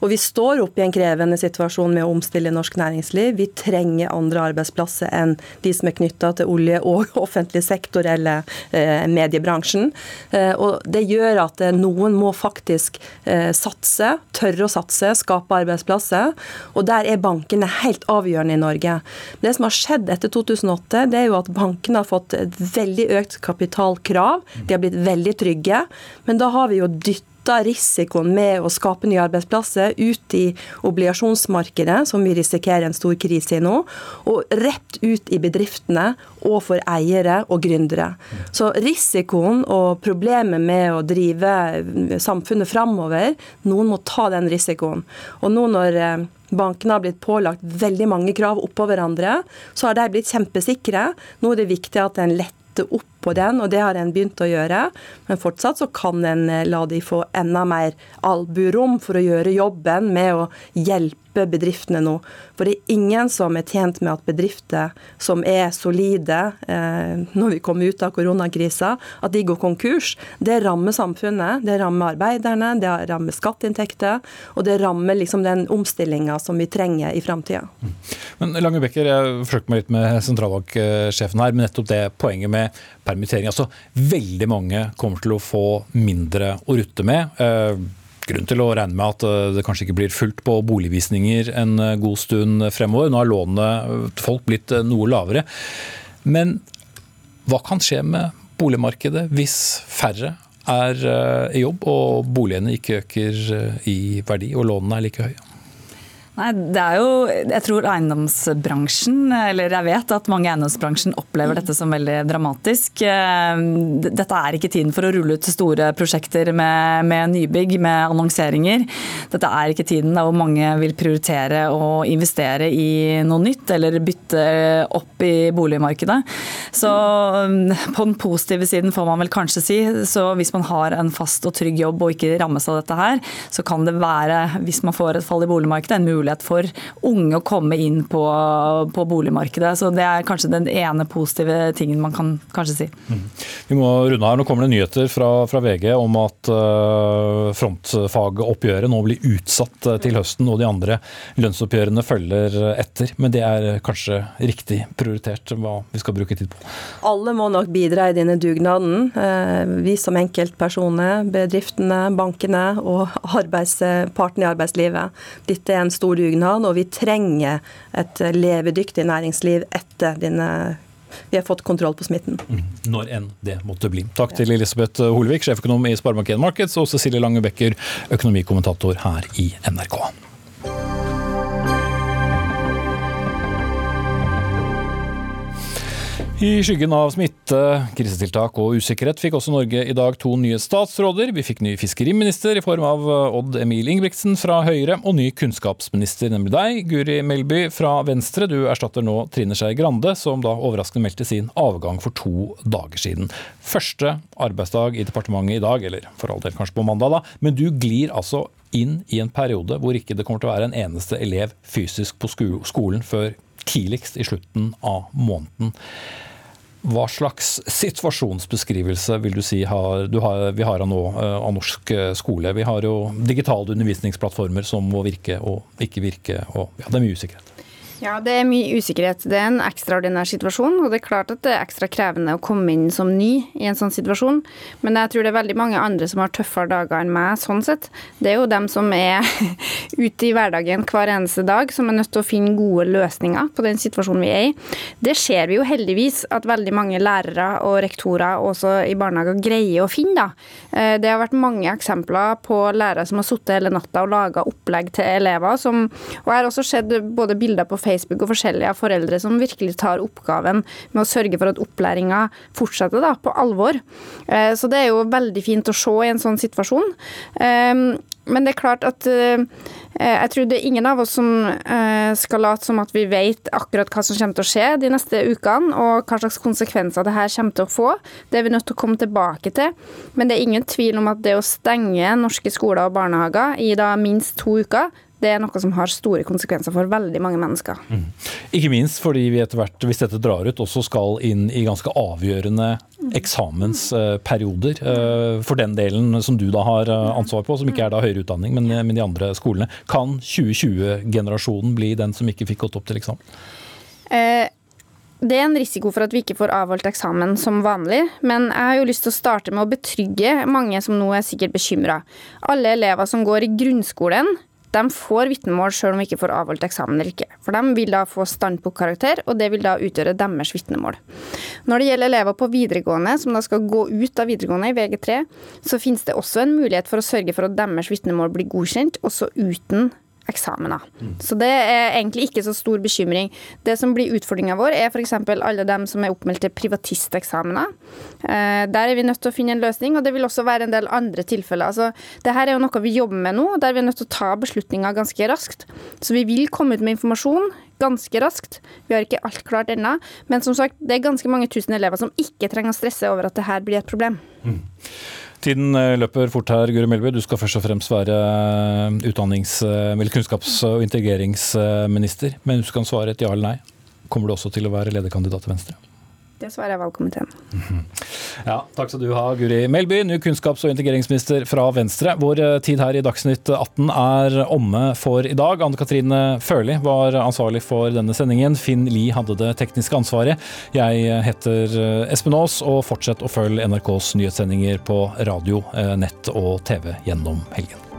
Og vi står oppe i en krevende situasjon med å omstille norsk næringsliv. Vi trenger andre arbeidsplasser enn de som er knytta til olje og offentlig sektor eller eh, mediebransjen. Eh, og det gjør at eh, noen må faktisk eh, satse, tørre å satse, skape arbeidsplasser. Og der er bankene helt avgjørende i Norge. Det som har skjedd etter 2008, det er jo at bankene har fått et veldig økt kapitalkrav. De har blitt veldig trygge. Men da har vi jo dytta flytta risikoen med å skape nye arbeidsplasser ut i obligasjonsmarkedet, som vi risikerer en stor krise i nå, og rett ut i bedriftene og for eiere og gründere. Så risikoen og problemet med å drive samfunnet framover, noen må ta den risikoen. Og nå når eh, bankene har blitt pålagt veldig mange krav oppå hverandre, så har de blitt kjempesikre. Nå er det viktig at en letter opp på den, og det har en begynt å gjøre. Men fortsatt så kan en eh, la de få enda mer alburom for å gjøre jobben med å hjelpe bedriftene nå. For det er ingen som er tjent med at bedrifter som er solide eh, når vi kommer ut av koronakrisa, at de går konkurs. Det rammer samfunnet, det rammer arbeiderne, det rammer skatteinntekter, og det rammer liksom den omstillinga som vi trenger i framtida. Men Lange Becker, jeg forsøkte meg litt med sentralbanksjefen her, men nettopp det poenget med permittering. Altså, veldig mange kommer til å få mindre å rutte med. Eh, grunn til å regne med at eh, det kanskje ikke blir fullt på boligvisninger en eh, god stund fremover. Nå har lånene folk blitt noe lavere. Men hva kan skje med boligmarkedet hvis færre er i jobb og boligene ikke øker i verdi og lånene er like høye? Nei, det er jo, jeg tror eiendomsbransjen, eller jeg vet at mange i eiendomsbransjen opplever dette som veldig dramatisk. Eh, dette er ikke tiden for å rulle ut store prosjekter med, med nybygg, med annonseringer. Dette er ikke tiden der hvor mange vil prioritere å investere i noe nytt, eller bytte opp i boligmarkedet. Så mm, på den positive siden får man vel kanskje si, så hvis man har en fast og trygg jobb og ikke rammes av dette her, så kan det være, hvis man får et fall i boligmarkedet, en mulighet mulighet for unge å komme inn på, på boligmarkedet. Så Det er kanskje den ene positive tingen man kan kanskje si. Mm. Vi må runde her. Nå kommer det nyheter fra, fra VG om at uh, frontfagoppgjøret nå blir utsatt uh, til høsten, og de andre lønnsoppgjørene følger etter. Men det er kanskje riktig prioritert hva vi skal bruke tid på? Alle må nok bidra i denne dugnaden. Uh, vi som enkeltpersoner, bedriftene, bankene og arbeidspartene i arbeidslivet. Dette er en stor dugnad, og vi trenger et levedyktig næringsliv etter denne vi har fått kontroll på smitten. Mm. Når enn det måtte bli. Takk til Elisabeth Holvik, sjeføkonom i Sparebank1 Markets, og Cecilie Lange Becker, økonomikommentator her i NRK. I skyggen av smitte, krisetiltak og usikkerhet fikk også Norge i dag to nye statsråder. Vi fikk ny fiskeriminister i form av Odd Emil Ingebrigtsen fra Høyre, og ny kunnskapsminister, nemlig deg, Guri Melby fra Venstre. Du erstatter nå Trine Skei Grande, som da overraskende meldte sin avgang for to dager siden. Første arbeidsdag i departementet i dag, eller for all del kanskje på mandag, da. Men du glir altså inn i en periode hvor ikke det kommer til å være en eneste elev fysisk på skolen før tidligst i slutten av måneden. Hva slags situasjonsbeskrivelse vil du si har, du har, vi har av nå eh, av norsk eh, skole? Vi har jo digitale undervisningsplattformer som må virke og ikke virke, og ja, det er mye usikkerhet. Ja, det er mye usikkerhet. Det er en ekstraordinær situasjon. Og det er klart at det er ekstra krevende å komme inn som ny i en sånn situasjon. Men jeg tror det er veldig mange andre som har tøffere dager enn meg sånn sett. Det er jo dem som er ute i hverdagen hver eneste dag, som er nødt til å finne gode løsninger på den situasjonen vi er i. Det ser vi jo heldigvis at veldig mange lærere og rektorer også i barnehager greier å finne, da. Eh, det har vært mange eksempler på lærere som har sittet hele natta og laga opplegg til elever, som Og jeg har også sett både bilder på Facebook Facebook og forskjellige av foreldre som virkelig tar oppgaven med å sørge for at opplæringa fortsetter da, på alvor. Eh, så det er jo veldig fint å se i en sånn situasjon. Eh, men det er klart at eh, jeg tror det er ingen av oss som skal late som at vi vet akkurat hva som kommer til å skje de neste ukene, og hva slags konsekvenser det her kommer til å få. Det er vi nødt til å komme tilbake til. Men det er ingen tvil om at det å stenge norske skoler og barnehager i da minst to uker, det er noe som har store konsekvenser for veldig mange mennesker. Mm. Ikke minst fordi vi etter hvert, hvis dette drar ut, også skal inn i ganske avgjørende eksamensperioder eh, for den delen som du da har eh, ansvar på, som ikke er da høyere utdanning, men, men de andre skolene. Kan 2020-generasjonen bli den som ikke fikk gått opp til eksamen? Eh, det er en risiko for at vi ikke får avholdt eksamen som vanlig, men jeg har jo lyst til å starte med å betrygge mange som nå er sikkert bekymra. Alle elever som går i grunnskolen, de får vitnemål selv om de ikke får avholdt eksamen eller ikke. For de vil da få standpunktkarakter, og det vil da utgjøre deres vitnemål. Når det gjelder elever på videregående som da skal gå ut av videregående i VG3, så finnes det også en mulighet for å sørge for at deres vitnemål blir godkjent, også uten eksamener. Så det er egentlig ikke så stor bekymring. Det som blir utfordringa vår, er f.eks. alle dem som er oppmeldt til privatisteksamener. Eh, der er vi nødt til å finne en løsning, og det vil også være en del andre tilfeller. Altså, det her er jo noe vi jobber med nå, der vi er nødt til å ta beslutninger ganske raskt. Så vi vil komme ut med informasjon ganske raskt. Vi har ikke alt klart ennå, men som sagt, det er ganske mange tusen elever som ikke trenger å stresse over at det her blir et problem. Mm. Tiden eh, løper fort her, Guri Melby. Du skal først og fremst være eh, utdannings- eh, eller kunnskaps- og integreringsminister. Men du skal svare et ja eller nei. Kommer du også til å være lederkandidat til Venstre? Det svarer valgkomiteen. Ja, takk skal du ha, Guri Melby, ny kunnskaps- og integreringsminister fra Venstre. Vår eh, tid her i Dagsnytt 18 er omme for i dag. Anne Katrine Førli var ansvarlig for denne sendingen. Finn Lie hadde det tekniske ansvaret. Jeg heter eh, Espen Aas, og fortsett å følge NRKs nyhetssendinger på radio, eh, nett og TV gjennom helgen.